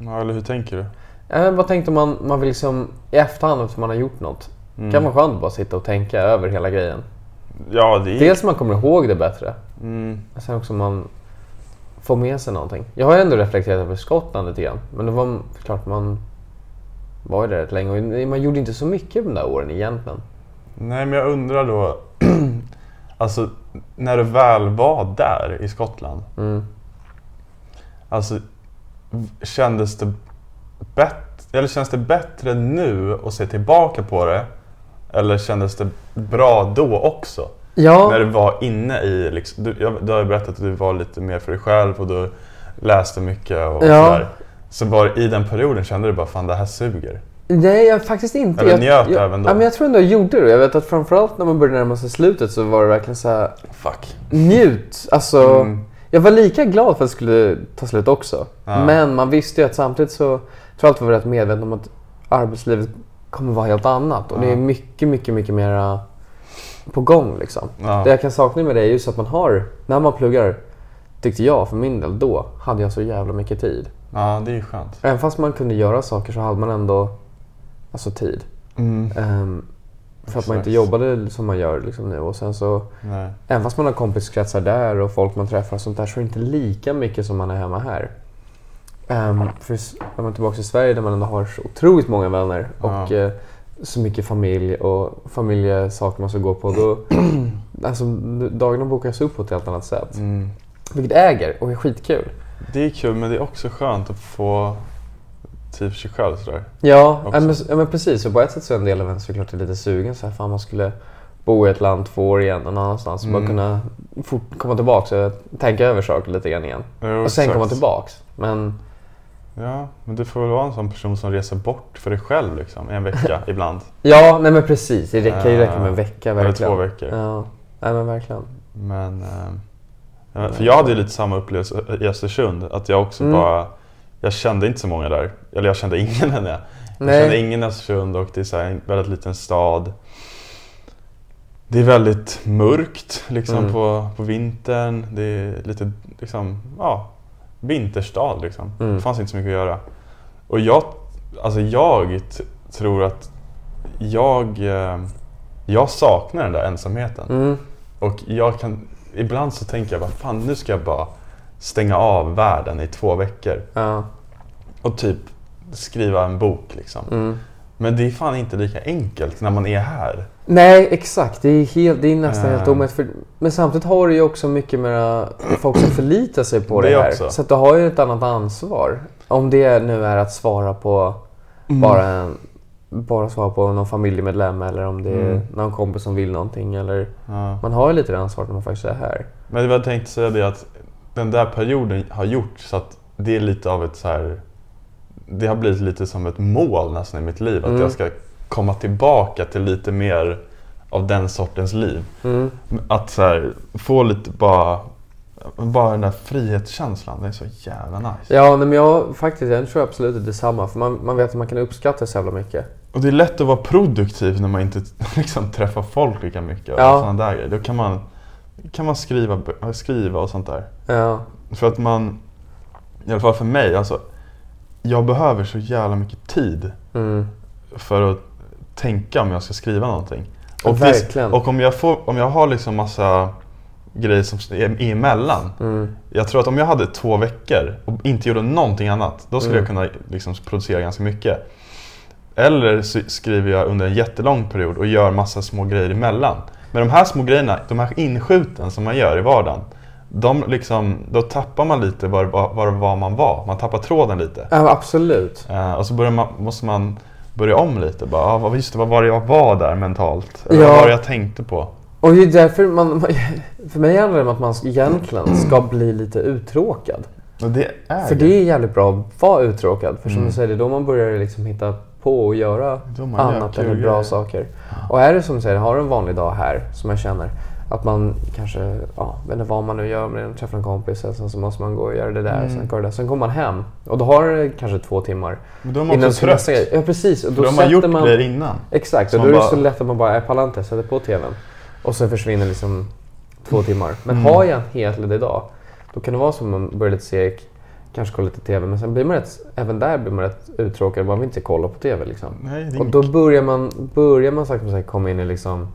Ja, eller hur tänker du? Men vad tänkte man, man vill liksom i efterhand efter man har gjort något. Mm. Kan vara skönt att bara sitta och tänka över hela grejen. Ja, det är... Dels man kommer ihåg det bättre. Mm. Sen också man får med sig någonting. Jag har ändå reflekterat över Skottland lite grann. Men det var klart man var ju där rätt länge och man gjorde inte så mycket de där åren egentligen. Nej, men jag undrar då... alltså, när du väl var där i Skottland. Mm. Alltså, kändes det bättre, eller känns det bättre nu att se tillbaka på det? Eller kändes det bra då också? Ja. När du var inne i, liksom, du, jag, du har ju berättat att du var lite mer för dig själv och du läste mycket och Ja. sådär. Så var i den perioden kände du bara fan det här suger? Nej, jag faktiskt inte. Eller jag, njöt jag, även då? Ja, men jag tror ändå jag gjorde det. Jag vet att framförallt när man började närma sig slutet så var det verkligen så här Fuck. njut. Alltså, Mm. jag var lika glad för att det skulle ta slut också. Ja. Men man visste ju att samtidigt så tror alltid varit rätt medveten om att arbetslivet kommer vara helt annat. Och det är mycket, mycket, mycket mera på gång liksom. Ja. Det jag kan sakna med det är just att man har, när man pluggar, tyckte jag för min del, då hade jag så jävla mycket tid. ja, det är ju skönt. Även fast man kunde göra saker så hade man ändå alltså tid. Mm. Ehm, för att man inte jobbade som man gör liksom nu. Och sen så, Nej. även fast man har kompiskretsar där och folk man träffar och sånt där så är det inte lika mycket som man är hemma här. Um, för när man är tillbaka i Sverige där man ändå har så otroligt många vänner och Ja. eh, så mycket familj och familjesaker man ska gå på. Då, alltså, dagarna bokas upp på ett helt annat sätt. Mm. Vilket äger och är skitkul. Det är kul men det är också skönt att få tid för sig själv sådär. Ja, ja, men, ja men precis. Och på ett sätt så är en del av en såklart lite sugen. Så här, fan man skulle bo i ett land två år igen någon annanstans. och Bara Mm. kunna fort komma tillbaka och tänka över saker lite grann igen. Jo, Och sen exakt. komma tillbaks. Men Ja, men du får väl vara en sån person som reser bort för dig själv liksom, en vecka ibland. ja, nej men precis. Det kan ju räcka med en vecka Eller verkligen. två veckor. Ja, nej men verkligen. Men, eh, för jag hade ju lite samma upplevelse i Östersund. Att jag också Mm. bara, jag kände inte så många där. Eller jag kände ingen än jag. Jag Nej. kände ingen i Östersund och det är så en väldigt liten stad. Det är väldigt mörkt liksom Mm. på, på vintern. Det är lite liksom, ja, vinterstad liksom. Mm. Det fanns inte så mycket att göra. Och jag, alltså jag tror att jag, eh, jag saknar den där ensamheten. Mm. Och jag kan, ibland så tänker jag bara, fan nu ska jag bara stänga av världen i två veckor. Ja. Och typ skriva en bok liksom. Mm. Men det är fan inte lika enkelt när man är här. Nej, exakt. Det är, helt, det är nästan helt Ja. omöjligt. För, men samtidigt har du ju också mycket mera folk som förlitar sig på det, Det här. också. Så att du har ju ett annat ansvar. Om det nu är att svara på Mm. bara, en, bara svara på någon familjemedlem eller om det är Mm. någon kompis som vill någonting. Eller, Ja. man har ju lite det ansvaret när man faktiskt är här. Men jag tänkte säga det att den där perioden har gjort så att det är lite av ett så här. Det har blivit lite som ett mål nästan i mitt liv. Att Mm. jag ska komma tillbaka till lite mer av den sortens liv. Mm. Att så här, få lite bara, bara den där frihetskänslan. Det är så jävla nice. Ja, men jag faktiskt, jag tror absolut att det är samma. För man, man vet att man kan uppskatta så jävla mycket. Och det är lätt att vara produktiv när man inte liksom, träffar folk lika mycket. Och Ja. såna där grejer. Då kan man, kan man skriva, skriva och sånt där. Ja. För att man, i alla fall för mig, alltså, jag behöver så jävla mycket tid Mm. för att tänka om jag ska skriva någonting. Och, verkligen. och om, jag får, om jag har liksom massa grejer som är emellan. Mm. Jag tror att om jag hade två veckor och inte gjorde någonting annat, då skulle Mm. jag kunna liksom producera ganska mycket. Eller så skriver jag under en jättelång period och gör massa små grejer emellan. Men de här små grejerna, de här inskjuten som man gör i vardagen, de liksom, då tappar man lite var, var, var, man var. Man tappar tråden lite. ja, absolut. Eh, och så börjar man, måste man börja om lite. Bara, ah, vad- just det, vad var det jag var där mentalt? Eller Ja. Vad var det jag tänkte på? Och det är därför man, för mig handlar det om att man egentligen ska bli lite uttråkad. Det är För det är jävligt bra att vara uttråkad. För som Mm. du säger, det är då man börjar liksom hitta på och göra annat eller bra grejer. saker. Och är det som du säger, har du en vanlig dag här som jag känner att man kanske, ja, vet inte vad man nu gör, men träffar en kompis och sen så måste man gå och göra det där. Mm. Sen, går det där. sen kommer man hem och då har du kanske två timmar Men då är man innan också trött. nästa. Ja precis. Och då, då har man gjort man... grejer innan. Exakt, och då är det så lätt att man bara, jag pallar inte, sätter på TVn. Och så försvinner liksom två timmar. Men Mm. har jag en helt ledig dag, då kan det vara som man börjar lite seg, kanske kolla lite TV, men sen blir man rätt, även där blir man rätt uttråkad, man vill inte kolla på TV liksom. Nej, det är Och då börjar man, börjar man sakta komma in i liksom...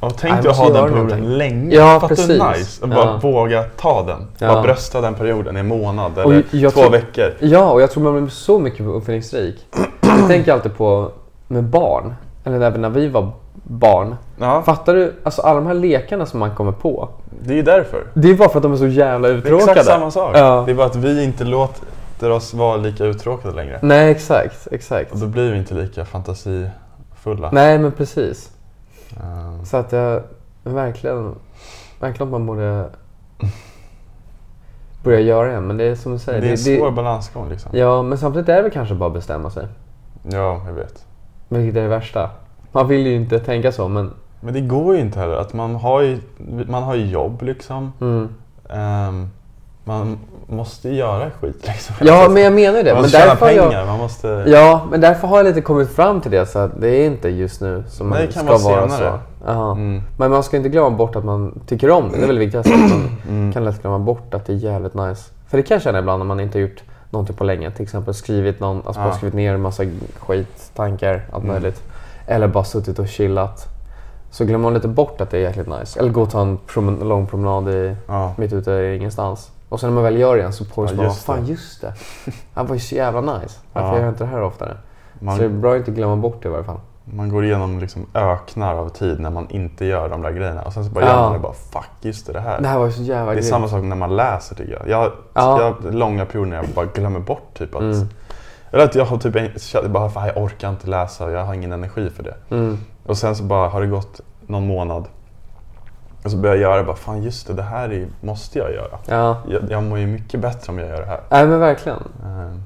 Ja, tänk dig att ha den perioden någonting. länge. Ja, Fattar du precis. nice? Att bara Ja. våga ta den. Ja. Bara brösta den perioden i en månad eller jag två tror- veckor. Ja, och jag tror man blir så mycket uppfinningsrik. Jag tänker alltid på med barn, eller även när vi var barn. Ja, Fattar du? Alltså alla de här lekarna som man kommer på. det är ju därför. Det är bara för att de är så jävla Det är uttråkade. exakt samma sak. Ja. Det är bara att vi inte låter oss vara lika uttråkade längre. Nej, exakt. exakt. Och då blir vi inte lika fantasifulla. Nej, men precis. Så att jag verkligen, verkligen man borde börja göra det. Men det är som du säger. det är en svår balansgång liksom. Ja, men samtidigt är det väl kanske bara att bestämma sig. Ja, jag vet. Vilket är det värsta. Man vill ju inte tänka så, men... Men det går ju inte heller. Att man, har ju, man har ju jobb liksom. Mm, Ehm, man måste göra skit liksom. Ja, men jag menar ju det. Man Men måste tjäna därför, pengar, jag, man måste... ja, men därför har jag lite kommit fram till det. Så att det är inte just nu som man Nej, ska vara vara så. Mm. Men man ska inte glömma bort att man tycker om det. Det är väl viktigast. Att man Mm. kan lätt glömma bort att det är jävligt nice. För det kan jag känna ibland när man inte har gjort någonting på länge. Till exempel skrivit, någon, alltså Ja. skrivit ner en massa skit, tankar, allt Mm. möjligt. Eller bara suttit och chillat. Så glömmer man lite bort att det är jäkligt nice. Eller gå och ta en promen- lång promenad i, Ja. mitt ute i ingenstans. Och sen när man väl gör det igen så påminns Ja, man, just fan just det. Det var ju så jävla nice. Varför Ja. gör jag inte det här oftare? Så det är Man, bra att inte glömma bort det i varje fall. man går igenom liksom öknar av tid när man inte gör de där grejerna. Och sen så bara Ja. gör man det bara, fuck just det, det här. Det här var ju så jävla Det är grymt. samma sak när man läser tycker jag. Jag, Ja. jag långa perioder när jag bara glömmer bort typ att... Mm. Eller att jag har typ jag bara, fan, jag orkar inte läsa, jag har ingen energi för det. Mm. Och sen så bara har det gått någon månad. Och så börjar jag göra bara, fan just det, det här är, måste jag göra. Ja, Jag, jag mår ju mycket bättre om jag gör det här. nej men verkligen. Eh,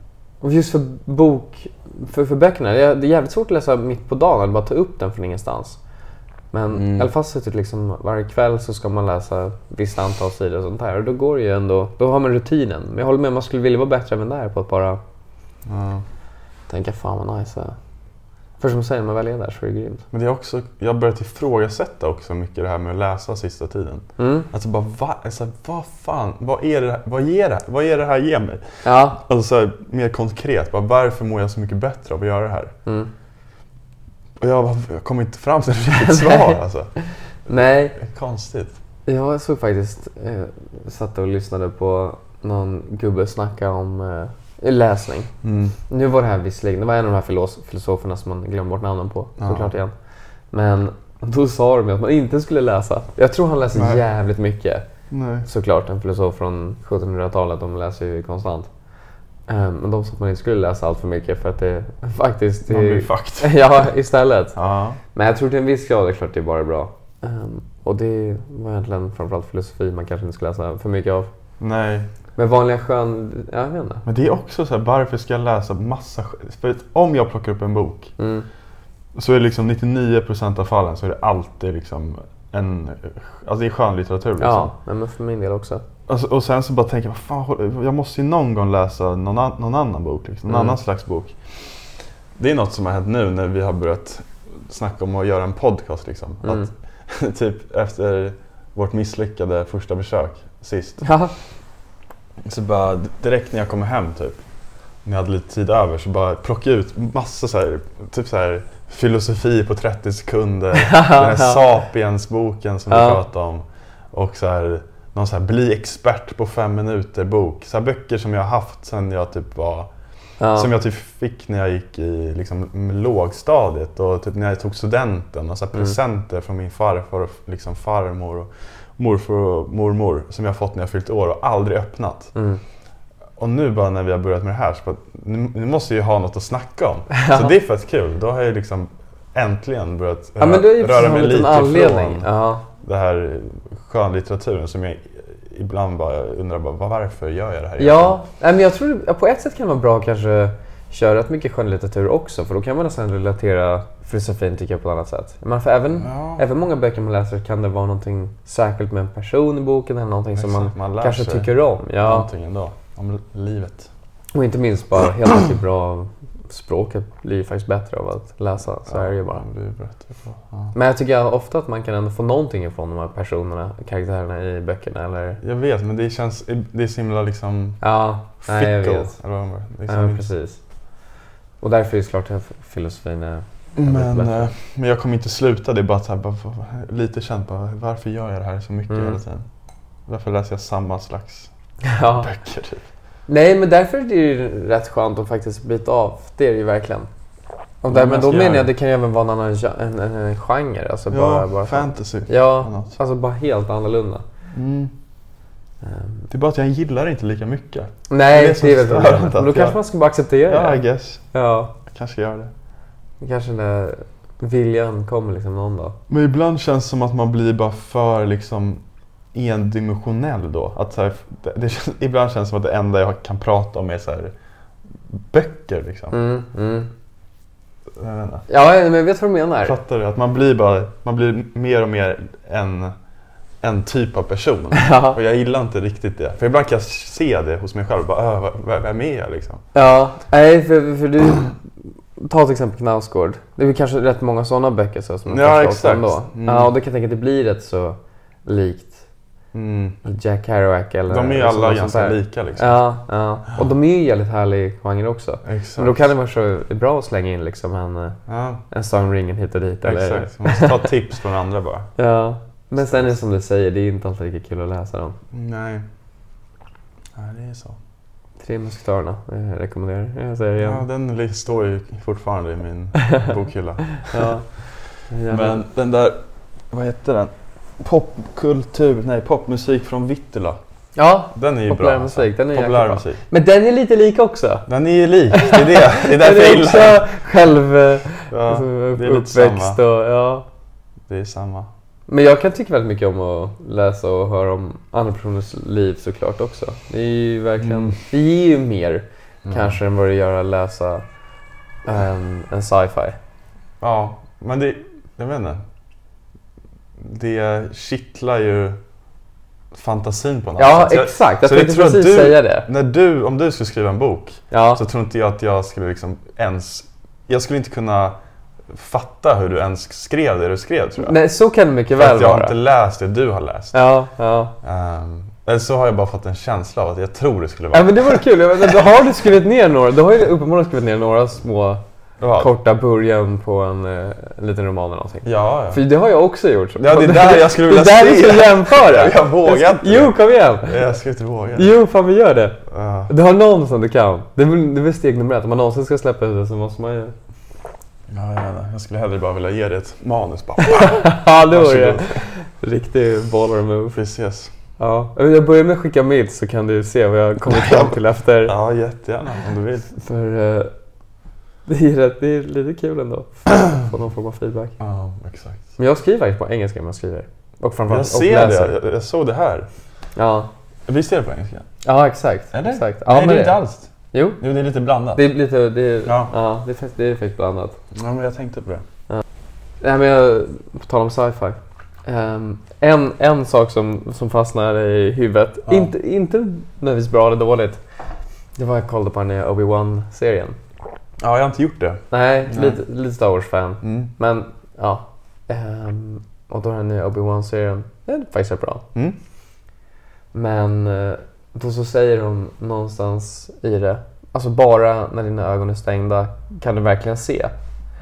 Och just för bok, för, för böckerna, det är, det är jävligt svårt att läsa mitt på dagen eller bara ta upp den från ingenstans. Men Mm. i alla fall suttit liksom varje kväll så ska man läsa visst antal sidor och sånt här. Och då går det ju ändå, då har man rutinen. Men jag håller med, man skulle vilja vara bättre även där på att bara ja. tänka fan vad nice det. För som säger, när man väl är där så är det grymt. Men det är också, jag har börjat ifrågasätta också mycket det här med att läsa sista tiden. Mm. Alltså bara, va, alltså, vad fan, vad är det, vad ger det, vad ger det här ge mig? Ja. Alltså så här, mer konkret, bara, varför mår jag så mycket bättre av att göra det här? Mm. Och jag, jag kommer inte fram till ett riktigt svar alltså. Nej, är konstigt. jag såg faktiskt, eh, satt och lyssnade på någon gubbe snacka om eh, läsning. Mm. Nu var det här visserligen, det var en av de här filos- filosoferna som man glömmer bort namnen på Ja. såklart igen. Men då sa de ju att man inte skulle läsa. Jag tror han läser Nej. jävligt mycket. Nej. Såklart, en filosof från 1700-talet, de läser ju konstant. Eh, Men de sa att man inte skulle läsa allt för mycket för att det faktiskt... Man blir är- fucked. ja, istället. Ja. Men jag tror till en viss grad är det klart det är bara bra. Ehm, och det var egentligen framförallt filosofi man kanske inte ska läsa för mycket av. Nej. Men vanliga skön... Ja, jag vet inte. Men det är också så här, varför ska jag läsa massa För om jag plockar upp en bok Mm. så är det liksom 99% av fallen så är det alltid liksom en, alltså det är skönlitteratur liksom. Ja, men för min del också. Alltså, och sen så bara tänker jag, fan, jag måste ju någon gång läsa någon, an, någon annan bok, liksom, någon Mm. annan slags bok. Det är något som har hänt nu när vi har börjat snacka om att göra en podcast. Liksom. Mm. Att, typ efter vårt misslyckade första försök sist. Ja. Så bara direkt när jag kommer hem typ, när jag hade lite tid över, så bara plocka ut massa så här, typ så här filosofi på 30 sekunder. den här Sapiens-boken som vi Ja. pratade om. Och så här, någon så här bli expert på fem minuter-bok. Så böcker som jag har haft sen jag typ var Ja. som jag typ fick när jag gick i liksom, lågstadiet och typ när jag tog studenten. Och så Mm. presenter från min farfar och liksom farmor och morfar och mormor som jag fått när jag fyllt år och aldrig öppnat. Mm. Och nu bara när vi har börjat med det här så bara, nu, nu måste jag ju ha något att snacka om. Ja. Så det är fett kul. Då har jag liksom äntligen börjat Ja röra precis mig lite anledning. ifrån Ja. det här skönlitteraturen som jag ibland bara undrar bara, varför gör jag det här Ja, men jag tror på ett sätt kan det vara bra kanske köra rätt mycket skönlitteratur också för då kan man nästan relatera filosofin tycker jag på ett annat sätt. Men för även, Ja. även många böcker man läser kan det vara någonting särskilt med en person i boken eller någonting som man, Exakt, man kanske tycker om. Ja. Någonting ändå om livet. Och inte minst bara helt enkelt bra språket blir ju faktiskt bättre av att läsa. Så är det ju bara. På. Ja. Men jag tycker ofta att man kan ändå få någonting ifrån de här personerna, karaktärerna i böckerna eller... Jag vet, men det känns det är så himla liksom Ja, nej jag fickle. vet. Eller vad man- Ja, liksom, men precis. Och därför är det klart att filosofin är... men, eh, men jag kommer inte sluta. Det är bara, så här, bara lite känt bara, varför gör jag det här så mycket Mm. hela tiden? Varför läser jag samma slags Ja. böcker? Typ? Nej, men därför är det ju rätt skönt att faktiskt byta av. Det är det ju verkligen. Och där, Men då menar jag det. det kan ju även vara en annan en, en, en genre. Alltså Ja, bara, bara fantasy. Ja, alltså bara helt annorlunda. Mm. Det är bara att jag gillar det inte lika mycket. nej, det är det är väl Men då jag- kanske man ska bara acceptera Ja, I det. guess. Ja, Jag kanske ska göra det. kanske när viljan kommer liksom någon dag. Men ibland känns det som att man blir bara för liksom endimensionell då. Att så här, det, det, ibland känns det som att det enda jag kan prata om är så här, böcker. Liksom. Mm, mm. Jag. Ja, men jag vet vad du menar. Fattar du? Att man blir, bara, man blir mer och mer en en typ av person. Ja. Och jag gillar inte riktigt det. För ibland kan jag se det hos mig själv. Bara, "Äh, vad- vem är jag liksom? Ja, nej för, för du... Ta till exempel Knausgård. Det är kanske rätt många sådana böcker så, som Ja, exakt. åttan då. Mm. Ja, och då kan jag tänka att det blir rätt så likt Mm. Jack Kerouac eller De är ju eller alla ganska lika liksom. Ja, ja. Och de är ju jävligt härlig genre också. Exakt. Men då kan det vara så bra att slänga in liksom en, Ja, en Sagan Ringen hit och dit. Eller, exakt. Man måste ta tips från andra bara. Ja. Men sen är det som du säger, det är inte alltid lika kul att läsa dem. Nej. Nej, det är så. Tre musketörerna, jag rekommenderar. Jag säger det Ja, igen. den står ju fortfarande i min bokhylla. Ja. Men den där, vad heter den? Popkultur, nej popmusik från Vittula. ja, Den är ju populär bra. musik, den är Populär bra. musik. Men den är lite lik också. Den är ju lik, det är det. Det är därför jag gillar den. också själv eh, Ja, alltså, det är lite uppväxt samma. och ja. Det är samma. Men jag kan tycka väldigt mycket om att läsa och höra om andra personers liv såklart också. Det är ju verkligen, Mm. det ger ju mer Mm. kanske än vad det gör att läsa en, en sci-fi. Ja, men det, jag vet inte. Det kittlar ju fantasin på något Ja, sätt. Jag- exakt. Jag så jag tänkte precis du- säga det. När du, om du skulle skriva en bok Ja. så tror inte jag att jag skulle liksom ens... Jag skulle inte kunna fatta hur du ens skrev det du skrev tror jag. Nej, så kan det mycket För väl att jag har vara. inte läst det du har läst. Ja, ja. Ehm, eller så har jag bara fått en känsla av att jag tror det skulle vara. ja, men det var kul. Vet, Då har du skrivit ner några, du har ju uppenbarligen skrivit ner några små Ja. korta början på en, eh, en liten roman eller någonting. Ja, ja. För det har jag också gjort. Ja, det är där jag skulle vilja Det är där se. du ska jämföra. Jag vågar inte. Jo, kom igen. Jag ska inte våga. Jo, fan vi gör det. Ja. Du har någon som du kan. Det är det är väl steg nummer ett. Om man någonsin ska släppa ut det så måste man ju... Ja, jag, jag skulle hellre bara vilja ge dig ett manus bara. Ja, det var det. Riktig baller move. Ses. Ja. Jag börjar med att skicka mitt så kan du se vad jag kommit fram till efter. Ja, jättegärna om du vill. För eh, det, är rätt, det är lite kul ändå. Få någon form av feedback. Ja, exakt. Men jag skriver faktiskt på engelska när jag skriver. Och Jag framförallt och ser läser. det. Jag, jag såg det här. Ja. Visst är det på engelska? ja, exakt. Eller? exakt. Ja, Nej, men det är inte alls. Jo, Jo, det är lite blandat. det är lite... Det är, Ja. ja. det är, faktiskt- det är faktiskt blandat. Ja, men jag tänkte på det. Nej men jag, på tal om sci-fi. Ehm, en, en sak som, som fastnar i huvudet, Ja. inte, inte nödvändigtvis bra eller dåligt. Det var jag kollade på den nya Obi-Wan-serien. Ja, jag har inte gjort det. Nej, Nej. Lite, lite Star Wars-fan. Mm. Men ja. Ehm, och då den nya Obi-Wan-serien, den är faktiskt rätt bra. Mm. Men eh, då så säger de någonstans i det, alltså bara när dina ögon är stängda kan du verkligen se.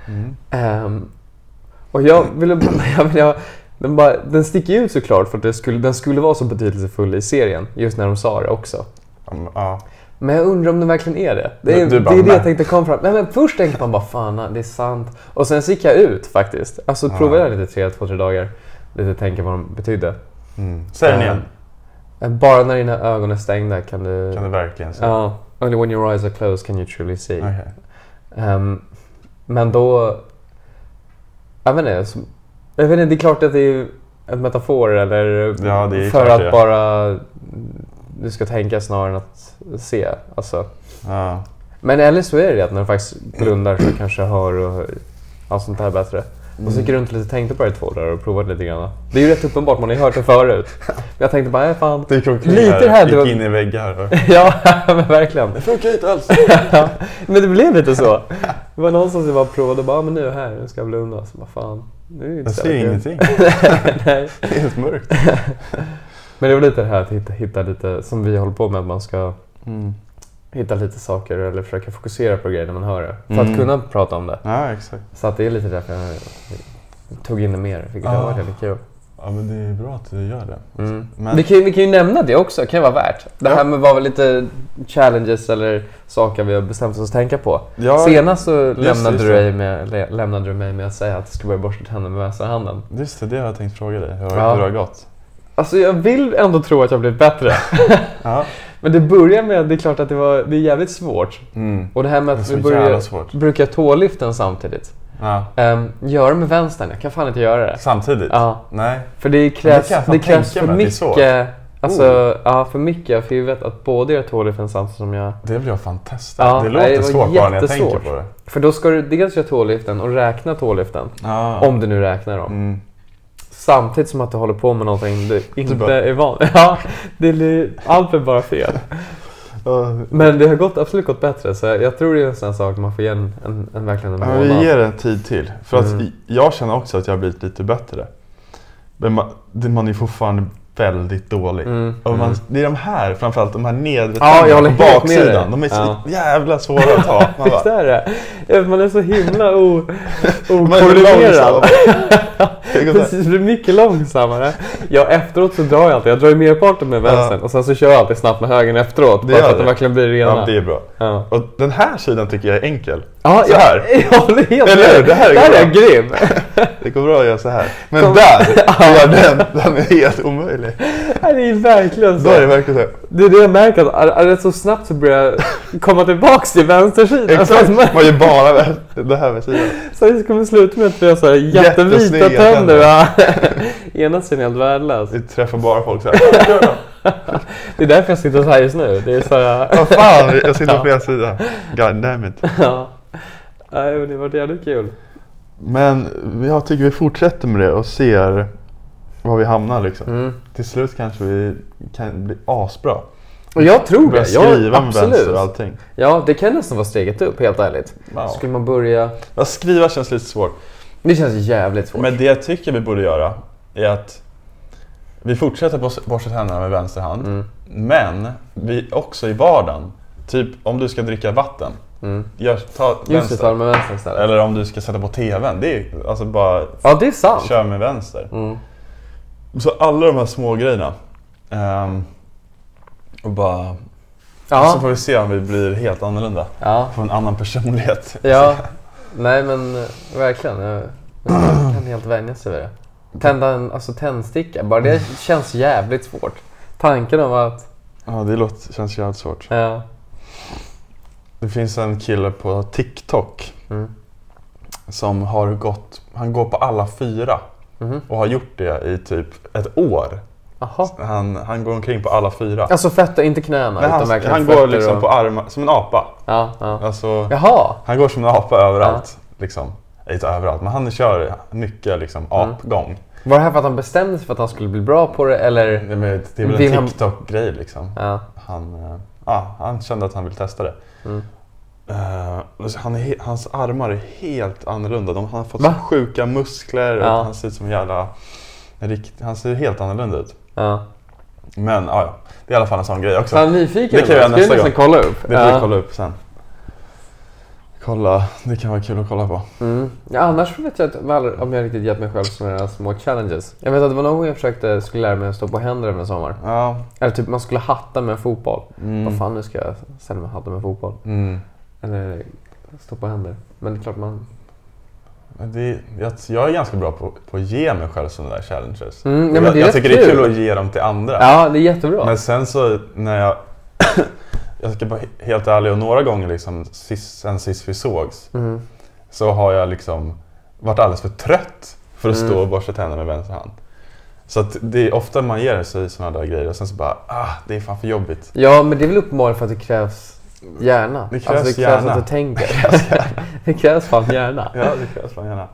Mm. Ehm, och jag ville jag, vill- jag, den, bara, den sticker ut såklart för att det skulle, den skulle vara så betydelsefull i serien, just när de sa det också. Men, Ja. Men jag undrar om den verkligen är det. Det är, du bara, det, är det jag tänkte komma fram Nej, men Först tänkte man bara fan, det är sant. Och sen gick jag ut faktiskt. Alltså provade jag lite tre, två, tre dagar. Lite tänka vad de betydde. Mm. Säg den igen. Ehm, bara när dina ögon är stängda kan du... Kan du verkligen se? Ja. Only when your eyes are closed can you truly see. Okej. Ehm, men då... Jag vet inte. Jag vet inte, det är klart att det är en metafor eller Ja, för att det. bara du ska tänka snarare än att se. Alltså. Ja. Men eller så är det att när du faktiskt blundar så kanske hör och allt sånt här bättre. Och så gick jag runt lite och tänkte på det i två dagar och provade lite grann. Det är ju rätt uppenbart, man har ju hört det förut. Men jag tänkte bara, äh, fan. Det gick omkring Lite här, gick in i väggar. Ja, men verkligen. Det funkar inte alls. Ja, men det blev lite så. Det var någonstans jag bara provade och bara, "Ah, men nu är här, nu ska jag blunda. Så bara, fan. Nu är Jag ser kul." ingenting. Nej. Det är helt mörkt. Men det var lite det här att hitta, hitta lite, som vi håller på med, att man ska Mm. Hitta lite saker eller försöka fokusera på grejer när man hör det. För Mm. att kunna prata om det. Ja, exakt. Så att det är lite därför jag tog in det mer, vilket Ah. har varit väldigt kul. Ja, men det är bra att du gör det. Mm. Men- Vi, kan, ju- vi kan ju nämna det också, kan ju vara värt. Det Ja. här med vad var lite challenges eller saker vi har bestämt oss att tänka på. Ja, Senast så det, lämnade, just du det. med, lämnade du mig med att säga att du ska börja borsta tänderna med vänstra handen. Just det, det har jag tänkt fråga dig. Hur, Ja. hur det har gått. Alltså jag vill ändå tro att jag blivit bättre. Ja. Men det börjar med, det är klart att det, var, det är jävligt svårt. Mm. Och det här med Det att vi börjar, brukar tålyften samtidigt. Ja. Um, göra med vänstern, jag kan fan inte göra det. Samtidigt? Ja, Nej. för det krävs, fan det krävs för det mycket. Alltså, Oh. ja, för mycket av huvudet att både göra tålyften samtidigt som jag... Det vill jag fan testa. Ja, det låter det svårt bara när jag tänker på det. För då ska du dels göra tålyften och räkna tålyften. Ja. Om du nu räknar dem. Mm. Samtidigt som att du håller på med någonting du inte bara- är van Ja, det är, allt är bara fel. Men det har gått, absolut gått bättre så jag tror det är en sån sak man får ge en, en, en verkligen en månad. vi ger det tid till. För att Mm. jag känner också att jag har blivit lite bättre. Men man, man är fortfarande väldigt dålig. Mm, Och man, mm. det är de här, framförallt de här nedre Ja, på baksidan. De är så Ja. jävla svåra att ta. Man Visst är det? Ja, Man är så himla är okoordinerad. Det här. Precis, det blir mycket långsammare. Ja, efteråt så drar jag alltid. Jag drar ju merparten med vänstern och sen så kör jag alltid snabbt med högern efteråt. Det bara för att det. det verkligen blir rena. Ja, det är bra. Ja. Och den här sidan tycker jag är enkel. Ja, Så här. Jag, håller helt Eller hur? Det här är Där är bra. jag grym. Det går bra att göra så här. Men Kom. där, gör den, den är helt omöjlig. Det är verkligen så. Då är det verkligen så. här. Det är det jag märker, att är, är det så snabbt så börjar jag komma tillbaks till vänstersidan. Exakt, Så att man gör bara här med sidan. Så det kommer sluta med att vi har så här jättevita tänder. va? Ena sidan är helt värdelös. Vi träffar bara folk så här. Det är därför jag sitter så här just nu. Det är så här, Vad fan, jag sitter på fel sida. God damn it. ja. Nej, men det var jävligt kul. Men jag tycker vi fortsätter med det och ser var vi hamnar liksom. Mm. Till slut kanske vi kan bli asbra. Och jag tror det. Jag, skriva med vänster och allting. Ja, det kan nästan vara steget upp, helt ärligt. Wow. Skulle man börja... Ja, skriva känns lite svårt. Det känns jävligt svårt. Men det jag tycker vi borde göra är att vi fortsätter bors- borsta tänderna med vänster hand. Mm. Men vi också i vardagen. Typ om du ska dricka vatten. Mm. Gör, ta vänster. med vänster istället. Eller om du ska sätta på TVn. Det är alltså bara Ja, det är sant. kör med vänster. Mm. Så alla de här små grejerna. ehm, och bara... Så Ja. får vi se om vi blir helt annorlunda. ja. Får en annan personlighet. Ja. Nej, men eh, verkligen. Jag, jag kan helt vänja sig vid det. Tända en alltså, tändsticka, bara det känns jävligt svårt. Tanken om att... Ja, det låter, känns jävligt svårt. Ja. Det finns en kille på TikTok Mm. som har gått, han går på alla fyra Mhm. och har gjort det i typ ett år. Jaha. Han, han går omkring på alla fyra. Alltså fötter, inte knäna Nej, han han går liksom och... på armar, som en apa. Ja, ja. Alltså, Jaha. han går som en apa överallt. Liksom. Inte överallt, men han kör mycket liksom, Mm. apgång. Var det här för att han bestämde sig för att han skulle bli bra på det eller? Nej, men Det är väl en han- TikTok-grej liksom. Ja. Han, eh, ja, han kände att han vill testa det. Mm. Eh, han är, hans armar är helt annorlunda. De, han har fått Va? sjuka muskler och Ja. han ser ut som en jävla... Han ser helt annorlunda ut. Ja. Men ja, ja, det är i alla fall en sån grej också. Är nyfiken Det kan Ska nästa gång. kolla upp? Det får vi kolla upp sen. Kolla, det kan vara kul att kolla på. Mm. Ja, annars vet jag inte om jag riktigt gett mig själv sådana små challenges. Jag vet att det var någon gång jag försökte, skulle lära mig att stå på händer över en sommar. Ja. Eller typ man skulle hatta med fotboll. Mm. Vad fan nu ska jag ställa mig och hatta med fotboll? Mm. Eller stå på händer. Men det är klart man... Det, jag, jag är ganska bra på, på att ge mig själv sådana där challenges. Mm, ja, jag jag tycker det är kul. att ge dem till andra. Ja, det är jättebra. Men sen så när jag... jag ska vara he- helt ärlig och några gånger liksom sist, sen sist vi sågs Mm. så har jag liksom varit alldeles för trött för att Mm. stå och borsta tänderna med vänster hand. Så det är ofta man ger sig sådana där grejer och sen så bara ah, det är fan för jobbigt. Ja, men det är väl uppenbarligen för att det krävs hjärna. Det krävs alltså, det krävs hjärna. att du tänker. det krävs fan hjärna. Ja, det krävs fan gärna.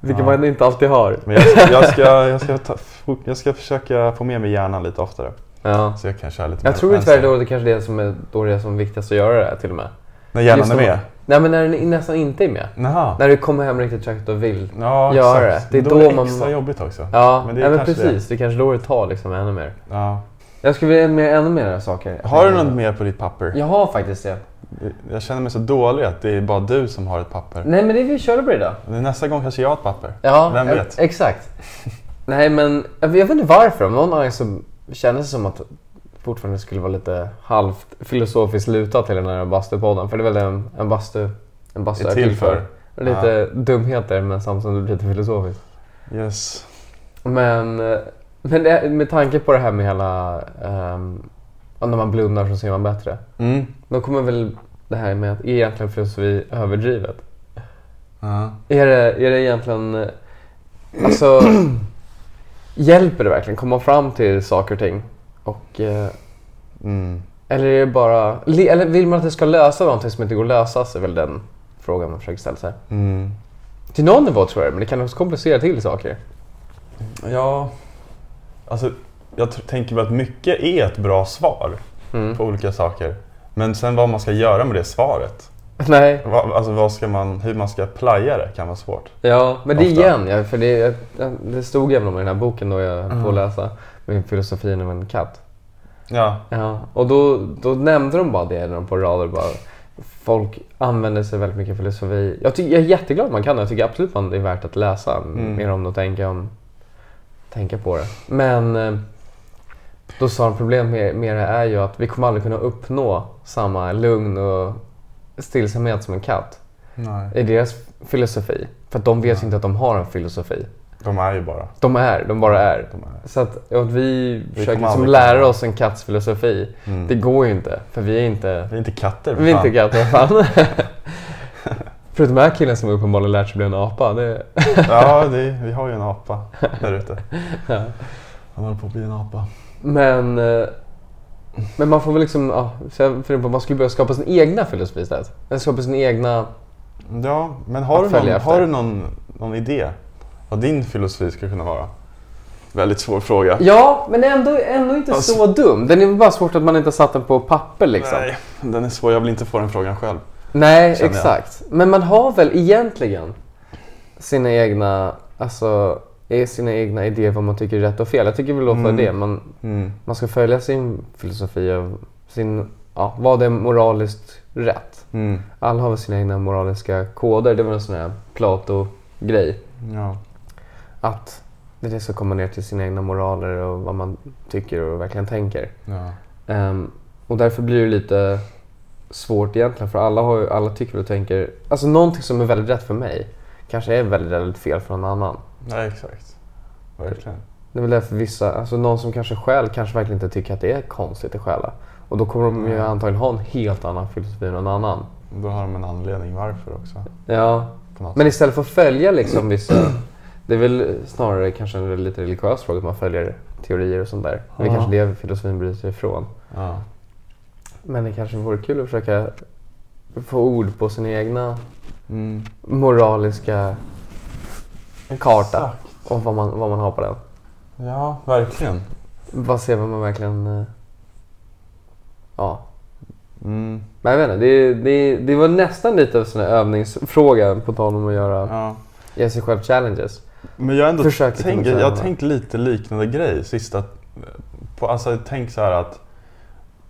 Vilket Ja. man inte alltid har. Men jag ska, jag, ska, jag, ska ta, jag ska försöka få med mig hjärnan lite oftare. Ja. Så jag kan köra lite Jag tror tyvärr då det kanske är det som är, då det är som viktigast att göra det till och med. När hjärnan Just är med? man- Nej men när den nästan inte är med. Jaha. När du kommer hem riktigt trött och vill. Ja, Gör exakt. det. Det är då, då är det man- extra jobbigt också. Ja, Men det är ja, men precis. Det. är kanske då det tar liksom ännu mer. Ja. Jag skulle vilja med ännu mer saker. Har du något mer på ditt papper? Jag har faktiskt det. Jag känner mig så dålig att det är bara du som har ett papper. Nej men det vi körde på det då. Nästa gång kanske jag har ett papper. Ja, Vem vet? Exakt. Nej men jag vet inte varför. Av någon anledning så kändes det som att fortfarande skulle vara lite halvt filosofiskt lutat till den här bastupodden. För det är väl det en, en bastu en bastu Är är till för. för. Lite dumheter men samtidigt lite filosofiskt. Yes. Men, eh, men det, med tanke på det här med hela... Um, när man blundar så ser man bättre. Mm. Då kommer väl det här med att är egentligen filosofi överdrivet? Ja. Är det, är det egentligen... Alltså... hjälper det verkligen? Komma fram till saker och ting? Och, eh, Mm. eller är det bara... Eller vill man att det ska lösa någonting som inte går att lösa? Så är väl den frågan man försöker ställa sig. Mm. Till någon nivå tror jag men det kan också komplicera till saker. Ja, alltså jag tänker att mycket är ett bra svar Mm. på olika saker. Men sen vad man ska göra med det svaret. Nej, Va, alltså vad ska man, hur man ska playa det kan vara svårt. ja, men det Ofta. igen, ja, för det, det stod även om i den här boken då jag höll på att läsa, med filosofin om en katt. Ja, Ja, och då, då nämnde de bara det när de på rader bara Folk använder sig väldigt mycket filosofi. Jag, tycker, jag är jätteglad att man kan det. Jag tycker absolut att det är värt att läsa Mm. mer om det och tänka, om, tänka på det. Men eh, då sa de problemet med, med det är ju att vi kommer aldrig kunna uppnå samma lugn och stillsamhet som en katt nej. i deras filosofi. För de vet ju inte att de har en filosofi. De är ju bara. De är, de bara är. De är. Så att, att vi, försöker kommer liksom lära oss en katts filosofi, Mm. det går ju inte. För vi är inte, Vi är inte katter. vi är fan. inte katter. Fan. Förutom den här killen som uppenbarligen lärt sig bli en apa. Det, Ja, det vi har ju en apa där ute. ja. Han håller på att bli en apa. Men, eh, men man får väl liksom, ja, att man skulle börja skapa sin egna filosofi istället. Skapa sin egna, Ja, men har du, någon, efter. har du någon, någon idé vad din filosofi skulle kunna vara? Väldigt svår fråga. ja men ändå, ändå inte Alltså- så dum. Den är bara svårt att man inte satt den på papper liksom. Nej, den är svår. Jag vill inte få den frågan själv. Nej, exakt. Men man har väl egentligen sina egna, alltså, sina egna idéer vad man tycker är rätt och fel. Jag tycker väl ofta Mm. det. Man, Mm. man ska följa sin filosofi av sin, ja, vad är moraliskt rätt. Mm. Alla har väl sina egna moraliska koder. Det var en sån här Plato-grej. Ja. Att det ska komma ner till sina egna moraler och vad man tycker och verkligen tänker. Ja. Ehm, och därför blir det lite svårt egentligen för alla, har ju, alla tycker och tänker, alltså någonting som är väldigt rätt för mig kanske är väldigt, väldigt fel för någon annan. Nej, exakt. Verkligen. Det är väl därför vissa, alltså någon som kanske stjäl kanske verkligen inte tycker att det är konstigt att stjäla. Och då kommer de ju antagligen ha en helt annan filosofi än någon annan. Då har de en anledning varför också. Ja, men istället för att följa liksom vissa, det är väl snarare kanske en lite religiös fråga att man följer teorier och sånt där. Det är Ja. kanske det filosofin sig ifrån. Ja. Men det kanske vore kul att försöka få ord på sin egna Mm. moraliska karta och vad man, vad man har på den. Ja, verkligen. Vad man verkligen... eh, Ja. Mm. Men jag vet inte, det, det, det var nästan lite av en övningsfråga på tal om att göra, Ja. ge sig själv challenges. Men jag har ändå kunna jag har tänkt lite liknande grej sista... På, alltså tänk så här att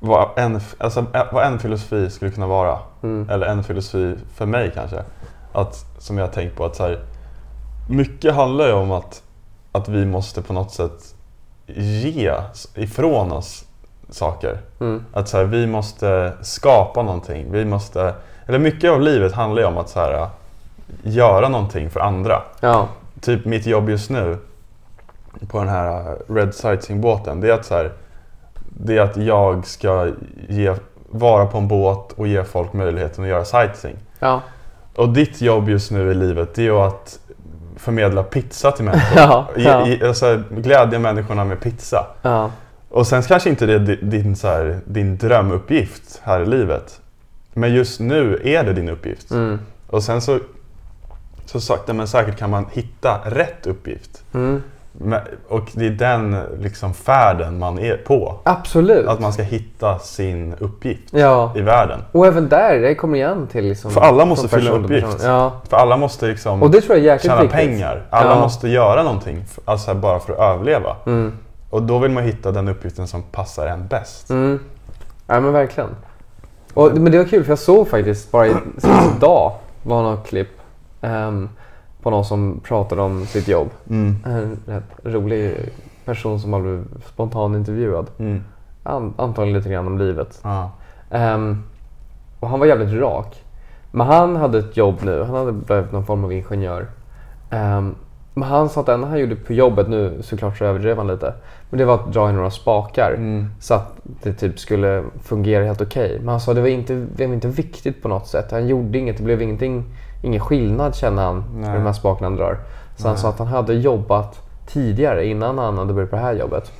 vad en, alltså, vad en filosofi skulle kunna vara. Mm. Eller en filosofi för mig kanske. Att, som jag har tänkt på att så här, mycket handlar ju om att, att vi måste på något sätt ge ifrån oss saker. Mm. Att så här, vi måste skapa någonting. Vi måste, eller mycket av livet handlar ju om att så här, göra någonting för andra. Ja. Typ mitt jobb just nu på den här Red Sightseeing-båten. Det är att så här, det är att jag ska ge, vara på en båt och ge folk möjligheten att göra sightseeing. Ja. Och ditt jobb just nu i livet det är ju att förmedla pizza till människor. Ja, ja. ge, alltså, glädja människorna med pizza. Ja. Och sen kanske inte det är di- din, så här, din drömuppgift här i livet. Men just nu är det din uppgift. Mm. Och sen så, så sakta men säkert kan man hitta rätt uppgift. Mm. Och det är den liksom färden man är på. Absolut. Att man ska hitta sin uppgift Ja. i världen. Och även där, det kommer igen till liksom... För alla måste fylla till uppgift. Ja. För alla måste liksom Och det tror jag tjäna viktigt. pengar. Alla Ja. måste göra någonting alltså bara för att överleva. Mm. Och då vill man hitta den uppgiften som passar en bäst. Mm. Ja men verkligen. Och, men det var kul för jag såg faktiskt bara i, idag var något klipp ehm, på någon som pratade om sitt jobb. Mm. En rätt rolig person som har blivit spontan intervjuad. Mm. An, antagligen lite grann om livet. Ja. Ehm, och han var jävligt rak. Men han hade ett jobb nu. Han hade blivit någon form av ingenjör. Ehm, men han sa att det enda han gjorde på jobbet nu, såklart så överdrev han lite. Men det var att dra i några spakar. Mm. Så att det typ skulle fungera helt okej. Men han sa att det var inte, det var inte viktigt på något sätt. Han gjorde inget. Det blev ingenting, ingen skillnad kände han Nej. med de här spakarna han drar. Så han Nej. sa att han hade jobbat tidigare innan han hade börjat på det här jobbet.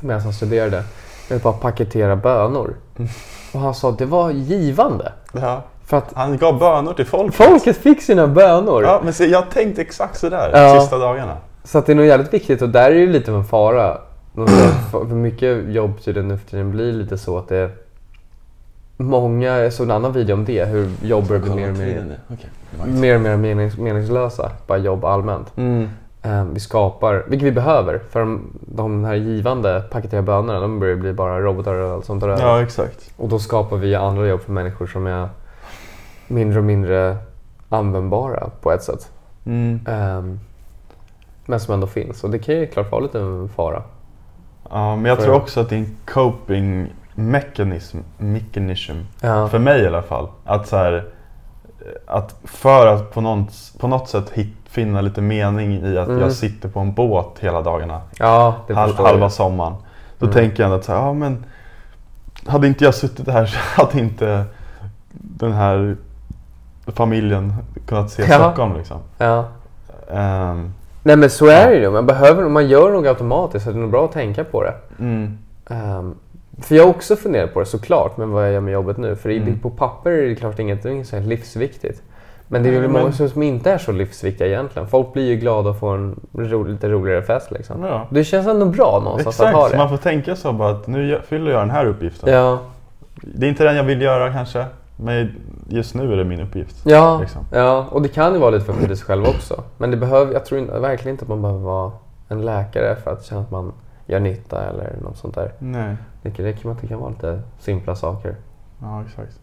Medan han studerade. Med att bara paketera bönor. Mm. Och han sa att det var givande. Ja. För att Han gav bönor till folk. folket fick sina bönor. Ja, men se, jag tänkte exakt sådär Ja. sista dagarna. Så att det är nog jävligt viktigt och där är det lite av en fara. De För mycket jobb tydligen nu för tiden blir lite så att det Många, jag såg en annan video om det, hur jobb börjar bli mer och mer, mer, och mer menings, meningslösa. Bara jobb allmänt. Mm. Eh, vi skapar, vilket vi behöver, för de, de här givande paketerade bönorna, de börjar bli bara robotar och allt sånt där. Ja, exakt. Och då skapar vi andra jobb för människor som är mindre och mindre användbara på ett sätt. Mm. Ehm, men som ändå finns. Och det kan ju klart vara lite en fara. Ja, men jag För- tror också att det är en coping mechanism, mechanism Ja. för mig i alla fall. Att, så här, att för att på något, på något sätt hit, finna lite mening i att Mm. jag sitter på en båt hela dagarna, Ja, hal, halva jag. sommaren. Då Mm. tänker jag att så här, ja, men hade inte jag suttit här så hade inte den här familjen kunnat se Ja. Stockholm. Liksom. Ja. Ehm, Nej men så är det ju. Man, behöver, man gör nog automatiskt så det är nog bra att tänka på det. mm, Ehm, för jag har också funderat på det såklart, med vad jag gör med jobbet nu. För Mm. på papper är det klart inget, det är livsviktigt. Men det är väl men- många som inte är så livsviktiga egentligen. Folk blir ju glada att få en ro, lite roligare fest liksom. ja. Det känns ändå bra någonstans att ha Exakt, det. man får tänka så bara att nu fyller jag den här uppgiften. Ja, Det är inte den jag vill göra kanske, men just nu är det min uppgift. ja, Liksom. ja, och det kan ju vara lite för sig själv också. Men det behöver, jag tror inte, verkligen inte att man behöver vara en läkare för att känna att man gör nytta eller något sånt där. Nej, Det räcker med att det kan vara lite simpla saker. ja exakt.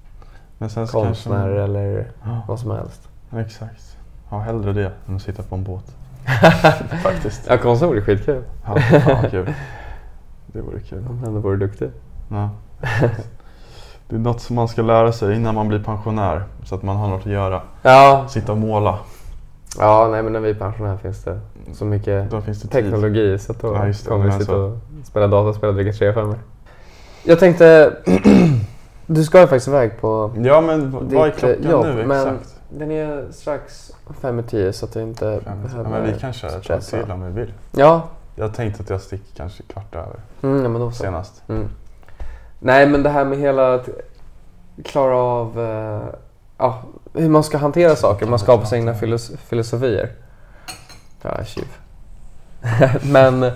Men sen Konstnär kanske... eller Ja, vad som helst. exakt. Ja, hellre det än att sitta på en båt. Faktiskt. Ja, konstnär vore skitkul. Ja, fan kul. Det vore kul. Om man ändå vore duktig. Ja. Det är något som man ska lära sig innan man blir pensionär. Så att man har något att göra. Ja, Sitta och måla. ja nej men när vi är pensionärer finns det så mycket Då finns det tid. teknologi så att då Ja, kommer vi sitta så- och spela dataspel och dricka tre femmor. Jag tänkte, du ska ju faktiskt iväg på Ja men vad är eh, klockan jobb. nu exakt? den är strax fem i tio så att du inte Fem, behöver men vi kan köra ett stressa. till om vi vill. Ja, Jag tänkte att jag sticker kanske kvart över mm, ja men då så. senast. Mm. Nej, men det här med hela att klara av eh, ja, hur man ska hantera saker. Man skapar sina egna filos- filosofier. Ja, tjuv. men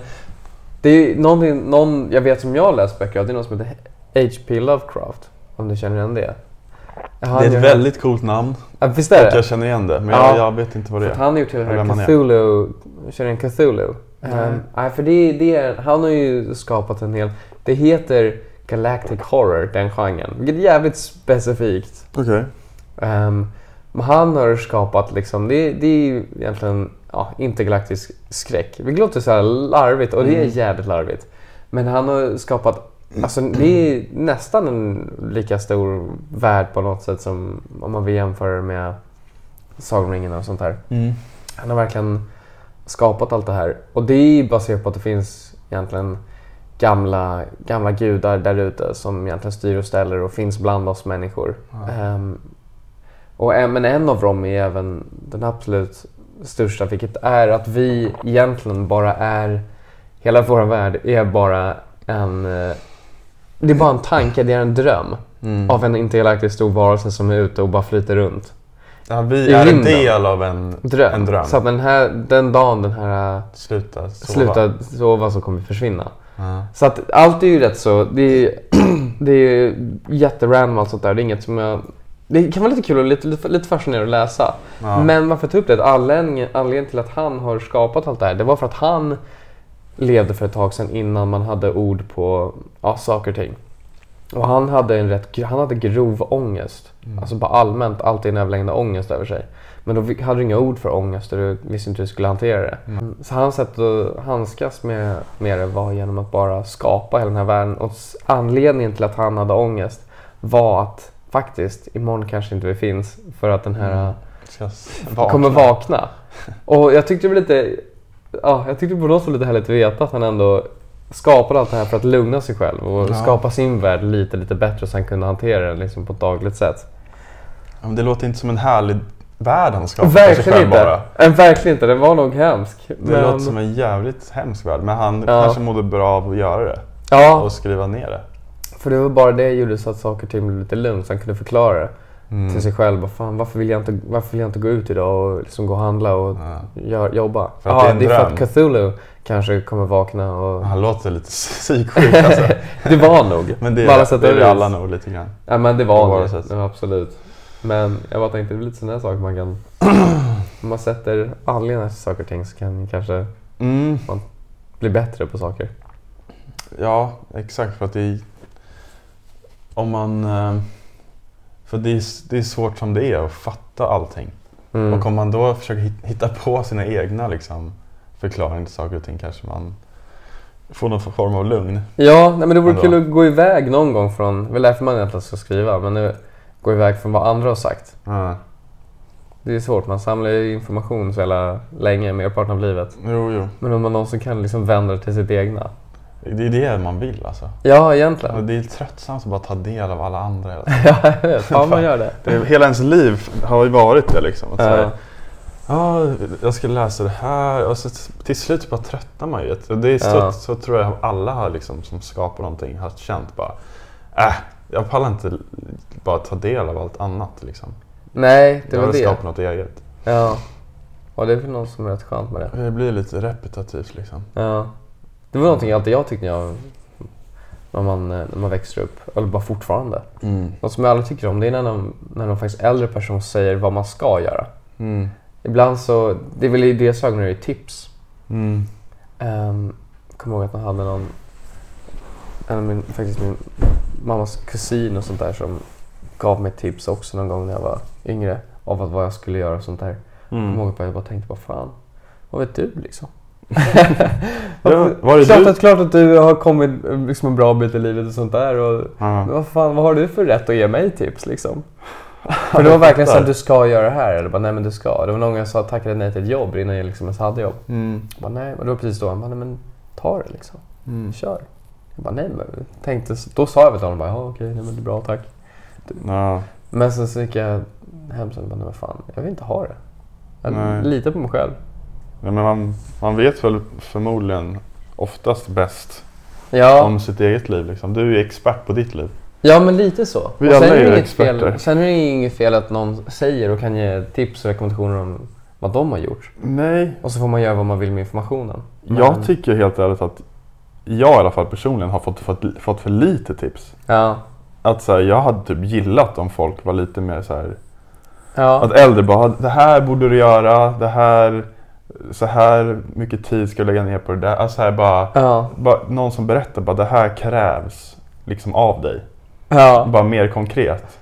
det är någonting, någon jag vet som jag har läst böcker av, det är någon som heter H.P. Lovecraft. Om du känner igen det? Han det är gör- ett väldigt coolt namn Ja, visst är det? jag känner igen det. Men Ja. jag, jag vet inte vad det För är. han har gjort hela den här. Cthulhu, känner du igen Cthulhu? Nej. Ehm, nej, för det, det är, han har ju skapat en hel, det heter Galactic Horror, den genren. Vilket är jävligt specifikt. Okej. Ehm, men han har skapat liksom, det, det är ju egentligen ja, intergalaktisk skräck. Vilket låter så här larvigt och det är Mm. jävligt larvigt. Men han har skapat, alltså det är nästan en lika stor värld på något sätt som om man vill jämföra det med Sagan och sånt där. Mm. Han har verkligen skapat allt det här. Och det är baserat på att det finns egentligen gamla, gamla gudar där ute som egentligen styr och ställer och finns bland oss människor. Ehm, och, en- men en av dem är även den absolut största, vilket är att vi egentligen bara är, hela vår värld är bara en, eh, det är bara en tanke, det är en dröm Mm. av en intergalaktisk stor varelse som är ute och bara flyter runt. Ja, vi i är en del av en Dröm. En dröm. Så att den, här, den dagen den här äh, Sluta sova. slutar sova så kommer vi försvinna. Ja. Så att allt är ju rätt så, det är, det är jätterandom allt sånt där. Det är inget som jag... Det kan vara lite kul och lite, lite, lite fascinerande att läsa. Ja. Men varför ta upp det? Anledningen, anledningen till att han har skapat allt det här, det var för att han levde för ett tag sedan innan man hade ord på ja, saker och ting. Och han hade en rätt, han hade grov ångest. Alltså bara allmänt, alltid en överlängande ångest över sig. Men då hade du inga ord för ångest och du visste inte hur du skulle hantera det. Så hans sätt att handskas med, med det var genom att bara skapa hela den här världen. Och anledningen till att han hade ångest var att faktiskt, imorgon kanske inte vi finns för att den här Ska s- kommer vakna. Och jag tyckte det var lite, ja, jag tyckte på något sätt lite härligt att veta att han ändå skapade allt det här för att lugna sig själv och Ja. skapa sin värld lite, lite bättre så han kunde hantera den liksom på ett dagligt sätt. Ja, men det låter inte som en härlig värld han skapar för sig själv inte. bara. Äh, verkligen inte, den var nog hemsk. Det låter som en jävligt hemsk värld. Men han Ja. kanske mådde bra av att göra det. Ja, Och skriva ner det. För det var bara det gjorde så att saker och ting blev lite lugnt så han kunde förklara det. Mm. till sig själv. Fan, varför, vill jag inte, varför vill jag inte gå ut idag och liksom gå och handla och Ja. gör, jobba? För att det är en det är för dröm. att Cthulhu kanske kommer vakna och... Han låter lite psyksjuk alltså. det var nog. Men det alla är, det är vi alla nog lite grann. Ja men det var sätt. Ja, absolut. Men jag bara tänkte, det är lite sådana saker man kan... Om man sätter anledningar till saker och ting så kan kanske Mm. bli bättre på saker. Ja, exakt. För att det. Om man... eh, För det är, det är svårt som det är att fatta allting. Mm. Och om man då försöker hit- hitta på sina egna liksom, förklaringar till saker och ting kanske man får någon form av lugn. Ja, nej, men det vore Ändå. kul att gå iväg någon gång från... Det är väl därför man egentligen ska skriva. Men nu, gå iväg från vad andra har sagt. Ja. Det är svårt, man samlar ju information så jävla länge, merparten av livet. Jo, jo. Men om man någonsin kan liksom vända det till sitt egna. Det är det man vill alltså. Ja, Och egentligen. det är tröttsamt att bara ta del av alla andra hela tiden. ja, jag vet. Fan man gör det. det är, Hela ens liv har ju varit det liksom. Att så här, Ja. Ja, jag ska läsa det här och så till slut bara tröttnar man ju. Det är så, Ja. så tror jag alla har liksom, som skapar någonting har känt bara äh, jag pallar inte bara ta del av allt annat liksom. Nej, det jag var vill det. skapa något eget. Ja. Och det är väl något som är rätt skönt med det. Det blir lite repetitivt liksom. Ja. Det var någonting alltid jag tyckte när, jag, när, man, eh, när man växer upp, eller bara fortfarande. Något som jag aldrig tycker om det är när någon, när någon faktiskt äldre person säger vad man ska göra. Mm. Ibland så, det är väl i deras ögon är det tips. Mm. Um, kommer ihåg att man hade någon, en min, faktiskt min mammas kusin och sånt där som gav mig tips också någon gång när jag var yngre. Av vad jag skulle göra och sånt där. Jag Mm. kommer ihåg att jag bara tänkte, vad fan, vad vet du liksom? Ja, var det klart, du? Att, klart att du har kommit liksom en bra bit i livet och sånt där. Och, Ja. vad fan, vad har du för rätt att ge mig tips liksom? För det var verkligen så att du ska göra det här. Eller bara, nej men du ska. Det var någon gång jag sa tackade nej till ett jobb innan jag liksom ens hade jobb. Mm. Jag bara, nej, men det var precis då han bara, nej men ta det liksom. Mm. Kör. Jag bara, nej men tänkte, då sa jag väl till honom bara, ja okej, nej men det är bra tack. Ja. Men sen så gick jag hem och bara, nej men fan, jag vill inte ha det. Jag litar på mig själv. Men man, man vet väl förmodligen oftast bäst Ja, om sitt eget liv. Liksom. Du är ju expert på ditt liv. ja men lite så. Vi Och sen alla är ju inget fel, experter. sen är det inget fel att någon säger och kan ge tips och rekommendationer om vad de har gjort. Nej, Och så får man göra vad man vill med informationen. Men- Jag tycker helt ärligt att jag i alla fall personligen har fått, fått, fått för lite tips. Ja. Att så här, jag hade typ gillat om folk var lite mer så här. Ja. Att äldre bara, det här borde du göra, det här, så här mycket tid ska du lägga ner på det där. Alltså här bara, Ja. bara någon som berättar bara, det här krävs liksom av dig. Ja. Bara mer konkret.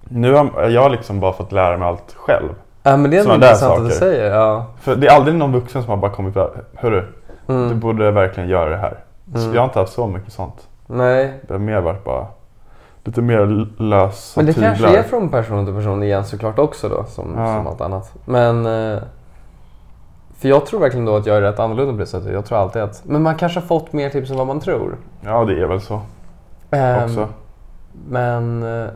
Nu har jag liksom bara fått lära mig allt själv. ja, men det är intressant att du säger. Ja. För det är aldrig någon vuxen som har bara kommit och hörru, du Mm. borde verkligen göra det här. Mm. jag har inte haft så mycket sånt. Nej. Det har mer varit bara lite mer lösa Men det tyglar. kanske är från person till person igen såklart också då, som, Ja. som allt annat. Men... För jag tror verkligen då att jag är rätt annorlunda på det sättet. Jag tror alltid att... Men man kanske har fått mer tips än vad man tror. Ja, det är väl så Ehm, också. Men eh,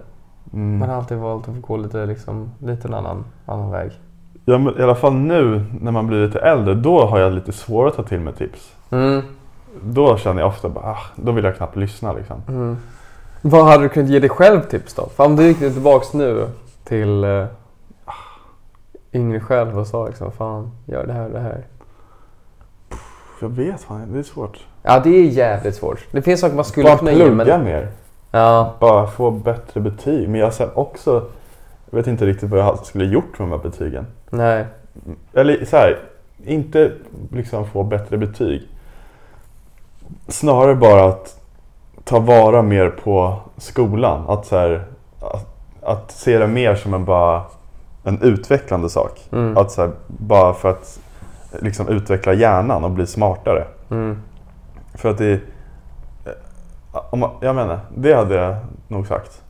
Mm. man har alltid valt att gå lite, liksom, lite en annan, annan väg. Ja, men I alla fall nu när man blir lite äldre, då har jag lite svårare att ta till mig tips. Mm. Då känner jag ofta bara, ah, då vill jag knappt lyssna liksom. Mm. Vad hade du kunnat ge dig själv tips då? För om du gick tillbaks nu till eh, yngre själv och sa liksom, fan, gör det här och det här. Jag vet fan, det är svårt. Ja, det är jävligt svårt. Det finns saker man skulle bara kunna ge, plugga men... mer. Ja, Bara få bättre betyg. Men jag sen också, jag vet inte riktigt vad jag skulle gjort med de här betygen. nej. Eller så här, inte liksom få bättre betyg. Snarare bara att ta vara mer på skolan. Att, så här, att, att se det mer som en, bara, en utvecklande sak. Mm. Att så här, bara för att liksom utveckla hjärnan och bli smartare. Mm. För att det... eh, Om man, jag menar, det hade jag nog sagt.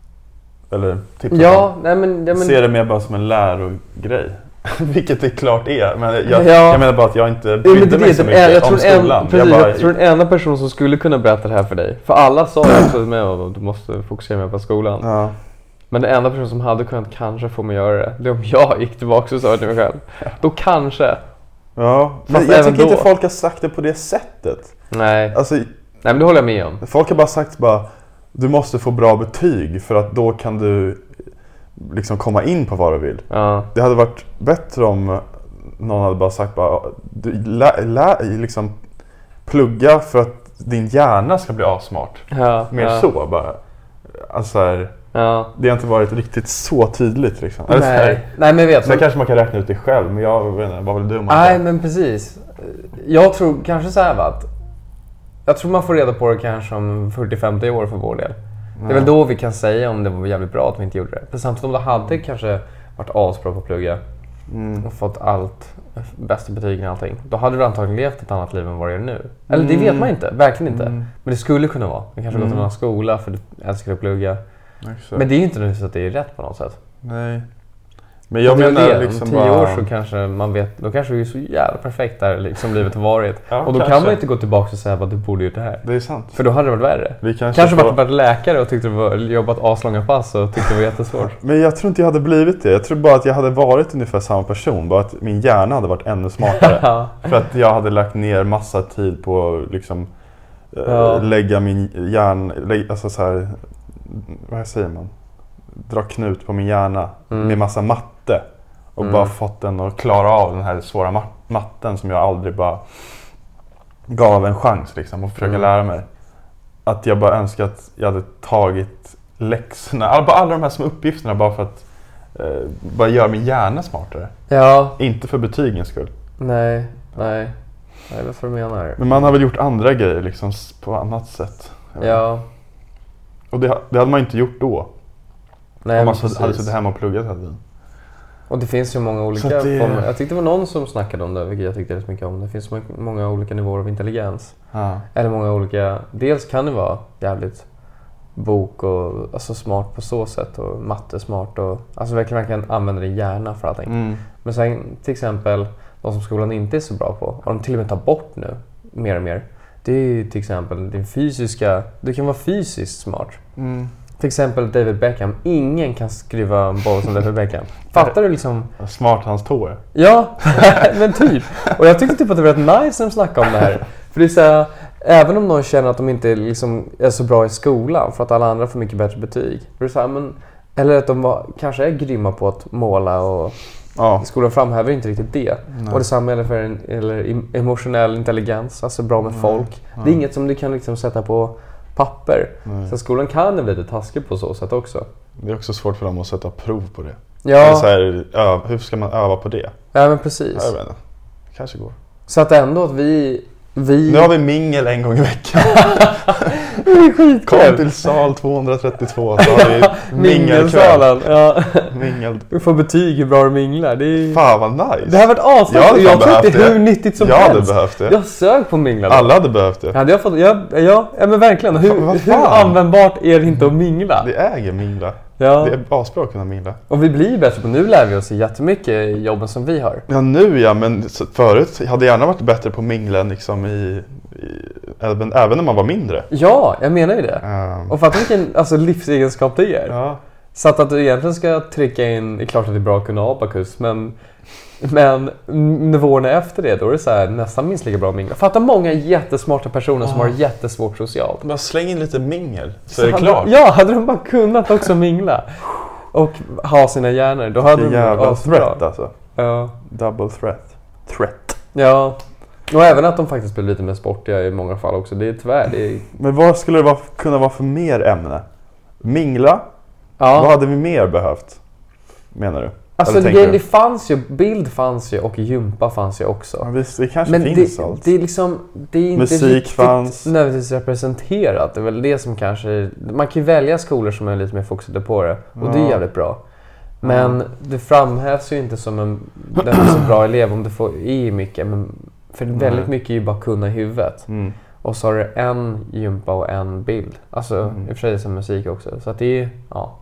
Eller tipsat Ja, nej men... Ja, men Se det mer bara som en lärogrej. Vilket det klart är. Men jag, Ja. jag menar bara att jag inte Ja, brydde är mig det så mycket är, jag om tror, en, skolan. precis, jag bara, jag tror den enda personen som skulle kunna berätta det här för dig. För alla sa ju också med att du måste fokusera mer på skolan. ja. Men den enda personen som hade kunnat kanske få mig att göra det, det är om jag gick tillbaka och sa det till mig själv. Då kanske. ja. Men Fast jag tycker inte då. folk har sagt det på det sättet. Nej. Alltså, Nej men det håller jag med om. folk har bara sagt bara du måste få bra betyg för att då kan du liksom komma in på vad du vill. Ja. Det hade varit bättre om någon hade bara sagt bara, du, lä, lä, liksom, plugga för att din hjärna ska bli assmart. Ja, Mer ja, så bara. Alltså, här, Ja. det har inte varit riktigt så tydligt liksom. Eller så här, Nej. Nej, men vet. Sen kanske man kan räkna ut det själv, men jag vet inte, vad vill du? Nej, men precis. Jag tror kanske så här va, att jag tror man får reda på det kanske om 40-50 år för vår del. Det är väl då vi kan säga om det var jävligt bra att vi inte gjorde det. För samtidigt om det hade kanske varit asbra på att plugga Mm. och fått allt, bästa betygen och allting. Då hade du antagligen levt ett annat liv än vad du gör nu. Eller det vet man inte, verkligen inte. Mm. Men det skulle kunna vara. Du kanske gått Mm. en annan skola för du älskar att plugga. Exakt. Men det är ju inte nödvändigtvis att det är rätt på något sätt. Nej. Men jag Det menar det. liksom Om tio bara... år så kanske man vet, då kanske det är så jävla perfekt där liksom livet har varit. Ja, och då kan kanske. man inte gå tillbaka och säga att du borde gjort det här. Det är sant. För då hade det varit värre. Vi kanske, Kanske får... varit, läkare och tyckte det var, jobbat aslånga pass och tyckte det var jättesvårt. Men jag tror inte jag hade blivit det. Jag tror bara att jag hade varit ungefär samma person. Bara att min hjärna hade varit ännu smartare. För att jag hade lagt ner massa tid på att liksom, eh, Ja. lägga min hjärna... Alltså så här, vad säger man? Dra knut på min hjärna Mm. med massa matte. Och Mm. bara fått den att klara av den här svåra ma- matten som jag aldrig bara gav en chans liksom, att försöka Mm. lära mig. Att jag bara önskar att jag hade tagit läxorna, alla, alla de här små uppgifterna bara för att eh, bara göra min hjärna smartare. ja, Inte för betygens skull. nej, nej. Jag vet vad du menar. Men man har väl gjort andra grejer liksom på annat sätt. Ja, Och det, det hade man inte gjort då. nej om man så- hade precis. suttit hemma och pluggat hela tiden. Och det finns ju många olika det- former. Jag tyckte det var någon som snackade om det, vilket jag tyckte rätt mycket om. Det finns må- många olika nivåer av intelligens. Ja. Eller många olika... Dels kan det vara jävligt bok och alltså smart på så sätt och matte smart och alltså verkligen, verkligen använda din hjärna för allting. Mm. Men sen till exempel de som skolan inte är så bra på och de till och med tar bort nu mer och mer. Det är ju till exempel din fysiska... Du kan vara fysiskt smart. Mm. Till exempel David Beckham. Ingen kan skriva en boll som David Beckham. Fattar du liksom? Smart hans tå är. Ja, men typ. Och jag tyckte typ att det var rätt nice när de snackade om det här. För det är så här, även om någon känner att de inte liksom är så bra i skolan för att alla andra får mycket bättre betyg. För det är så här, men, eller att de var, kanske är grymma på att måla och Ja. skolan framhäver inte riktigt det. Nej. Och detsamma gäller för en, eller em- emotionell intelligens, alltså bra med folk. Det är inget som du kan liksom sätta på papper. Nej. Så skolan kan bli lite taskig på så sätt också. Det är också svårt för dem att sätta prov på det. Ja, så här, hur ska man öva på det? ja men precis. Jag vet inte. Kanske går. Så att ändå att vi... vi Nu har vi mingel en gång i veckan. det är skitkul. Kom till sal 232 så har vi. Mingelsalen. Ja. Mingel. Du får betyg hur bra du minglar. Det, är... Fan vad nice. det här har varit asnice Jag hade jag fan tror det. hur nyttigt som jag hade helst. behövt det. Jag sög på mingla. Alla hade behövt det. Hade jag fått, ja, ja, men verkligen. Hur, Vad hur fan? användbart är det inte att mingla? Det äger mingla. Ja. Det är asbra att kunna mingla. Och vi blir ju bättre på Nu lär vi oss jättemycket i jobben som vi har. Ja nu ja, men förut hade jag gärna varit bättre på minglen liksom i, i även, även när man var mindre. Ja, jag menar ju det. Ehm, Och fatta vilken alltså, livsegenskap det är. ja. Så att, att du egentligen ska trycka in, det är klart att det är bra att kunna abakus, men, men nivåerna efter det, då är det så här, nästan minst lika bra att mingla. Fatta många jättesmarta personer som har jättesvårt socialt. Bara släng in lite mingel så, är det hade, klart. Ja, hade de bara kunnat också mingla och ha sina hjärnor, då hade Vilken de jävla asbra. threat alltså. Ja. Double threat. Threat. ja. Och även att de faktiskt blir lite mer sportiga i många fall också. Det är tyvärr, det är... Men vad skulle det vara, kunna vara för mer ämne? Mingla? Vad Ja. hade vi mer behövt? Menar du? Alltså det, det fanns ju, bild fanns ju och gympa fanns ju också. Ja, visst, det kanske Men finns det, allt. det är liksom, det är inte Musik riktigt fanns. nödvändigtvis representerat. Det är väl det som kanske, man kan ju välja skolor som är lite mer fokuserade på det och det är Ja. jävligt bra. Men det framhävs ju inte som en den är så bra elev om du får i mycket. Men, för väldigt mycket är ju bara kunna i huvudet. Mm. Och så har du en gympa och en bild. Alltså Mm. i och för sig som musik också. Så att det är ja,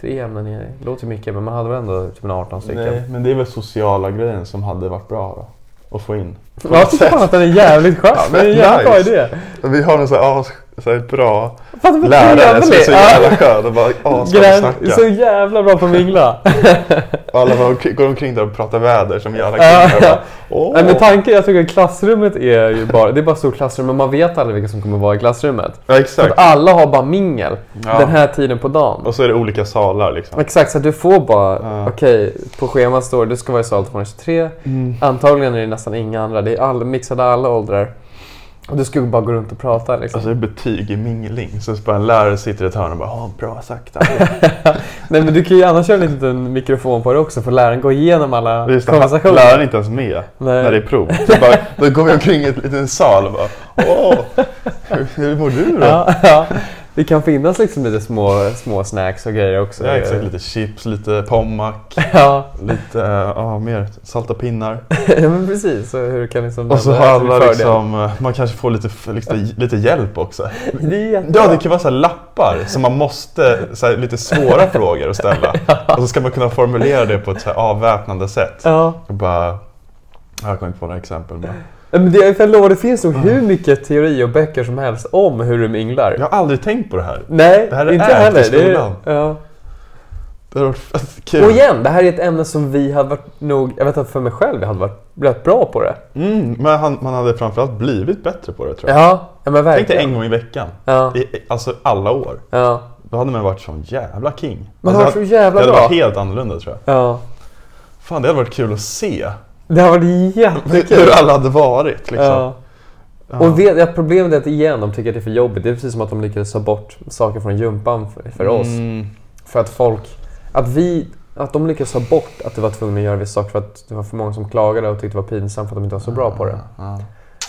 tre ämnen. i- Det låter mycket men man hade väl ändå typ en 18 stycken. Nej, men det är väl sociala grejen som hade varit bra då. Att få in. Jag tycker att den är jävligt skön. Det är en jävligt bra Nice. idé. Vi har en sån här så här bra vad lärare som är så jävla skön och bara asbra att Gräns, snacka. så jävla bra på att mingla. Alla bara går omkring där och pratar väder som jävla killar. Åh. Nej men tanken, jag tycker att klassrummet är ju bara, det är bara stort klassrum men man vet aldrig vilka som kommer vara i klassrummet. Ja exakt. att alla har bara mingel Ja. den här tiden på dagen. Och så är det olika salar liksom. Exakt, så du får bara, Ja. okej, på schemat står det du ska vara i sal 223. Mm. Antagligen är det nästan inga andra, det är all, mixade alla åldrar. Och du ska bara gå runt och prata liksom. Alltså det är betyg i mingling. Så bara en lärare sitter i ett hörn och bara "Ja, bra sagt. Nej men du kan ju annars köra en liten mikrofon på det också för läraren går igenom alla Just konversationer. läraren är inte ens med Nej. när det är prov. Så bara, då går vi omkring i en liten sal och bara Åh, hur mår du då? Ja, ja. Det kan finnas liksom lite små, små snacks och grejer också. Ja, exakt. Lite chips, lite pommac, Ja, lite ja, mer salta pinnar. ja men precis. Så hur kan liksom Och så har alla liksom, eh, man kanske får lite, lite, lite hjälp också. Det är jättebra. Ja, det kan vara så lappar som man måste, så här, lite svåra frågor att ställa. Och så ska man kunna formulera det på ett så avväpnande sätt. Ja. Och bara, jag kommer inte på några exempel. Men Men det, jag lovar, det finns nog hur mycket teori och böcker som helst om hur du minglar. jag har aldrig tänkt på det här. Nej, Det här är inte i heller. Det är, ja. Det har varit fett kul. Och igen, det här är ett ämne som vi hade varit nog, jag vet att för mig själv, jag hade varit rätt bra på det. Mm, men han, man hade framförallt blivit bättre på det tror jag. Ja, ja men Tänk dig verkligen. en gång i veckan. Ja, I, alltså alla år. ja. Då hade man varit sån jävla king. Man alltså, har varit så jävla Det hade bra. varit helt annorlunda tror jag. Ja. Fan, det hade varit kul att se Det har varit hur jättekul. alla hade varit. Liksom. Ja. Ja. Och vet, problemet är att igen, de tycker att det är för jobbigt. Det är precis som att de lyckades ta bort saker från gympan för, för oss. Mm, För att folk, att vi, att de lyckades ta bort att du var tvungen att göra vissa saker för att det var för många som klagade och tyckte det var pinsamt för att de inte var så bra på det. ja.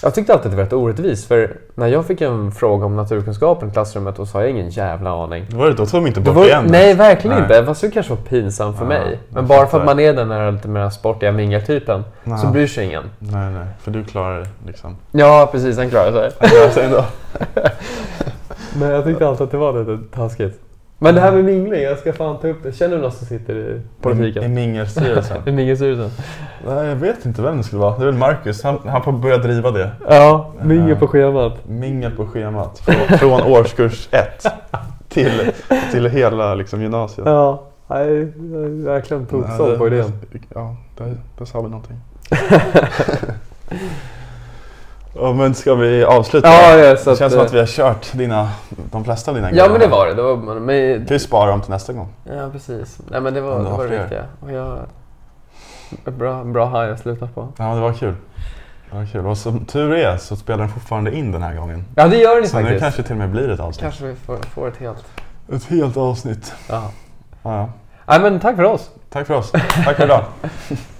Jag tyckte alltid att det var rätt orättvist för när jag fick en fråga om naturkunskapen i klassrummet då sa jag ingen jävla aning. Var det, då tog de inte bort var, igen. nej, verkligen Nej. inte. Fast det kanske var pinsamt för Ja, mig. jag Men bara för att man är den där lite mer sportiga mingeltypen Ja. så bryr sig ingen. nej, nej. För du klarar det liksom. Ja, precis. Han klarar sig. Han klarar sig ändå. Men jag tyckte alltid att det var lite taskigt. Men det här med mingling, jag ska fan ta upp det. Känner du någon som sitter i I politiken? mingelstyrelsen. I mingelstyrelsen? nej, jag vet inte vem det skulle vara. Det är väl Marcus. Han, han får börja driva det. Ja, mingel Ja. på schemat. Mingel på schemat. Från, från årskurs ett till, till hela liksom, gymnasiet. Ja, jag är verkligen toksåld på idén. Ja, där, där sa vi någonting. ja, men ska vi avsluta? Ja, ja, så det att, känns som eh, att vi har kört dina, de flesta av dina Ja, men det var det. det var, men, Vi sparar dem till nästa gång. ja, precis. Nej, men det var det, var det fler. viktiga. Och jag, bra, bra high att sluta på. Ja, det var kul. Det var kul. Och som tur är så spelar den fortfarande in den här gången. Ja, det gör ni Så nu faktiskt. kanske till och med blir ett avsnitt. Kanske vi får, får ett helt... Ett helt avsnitt. Ja. Ja, ja. Nej, men tack för oss. Tack för oss. Tack för idag.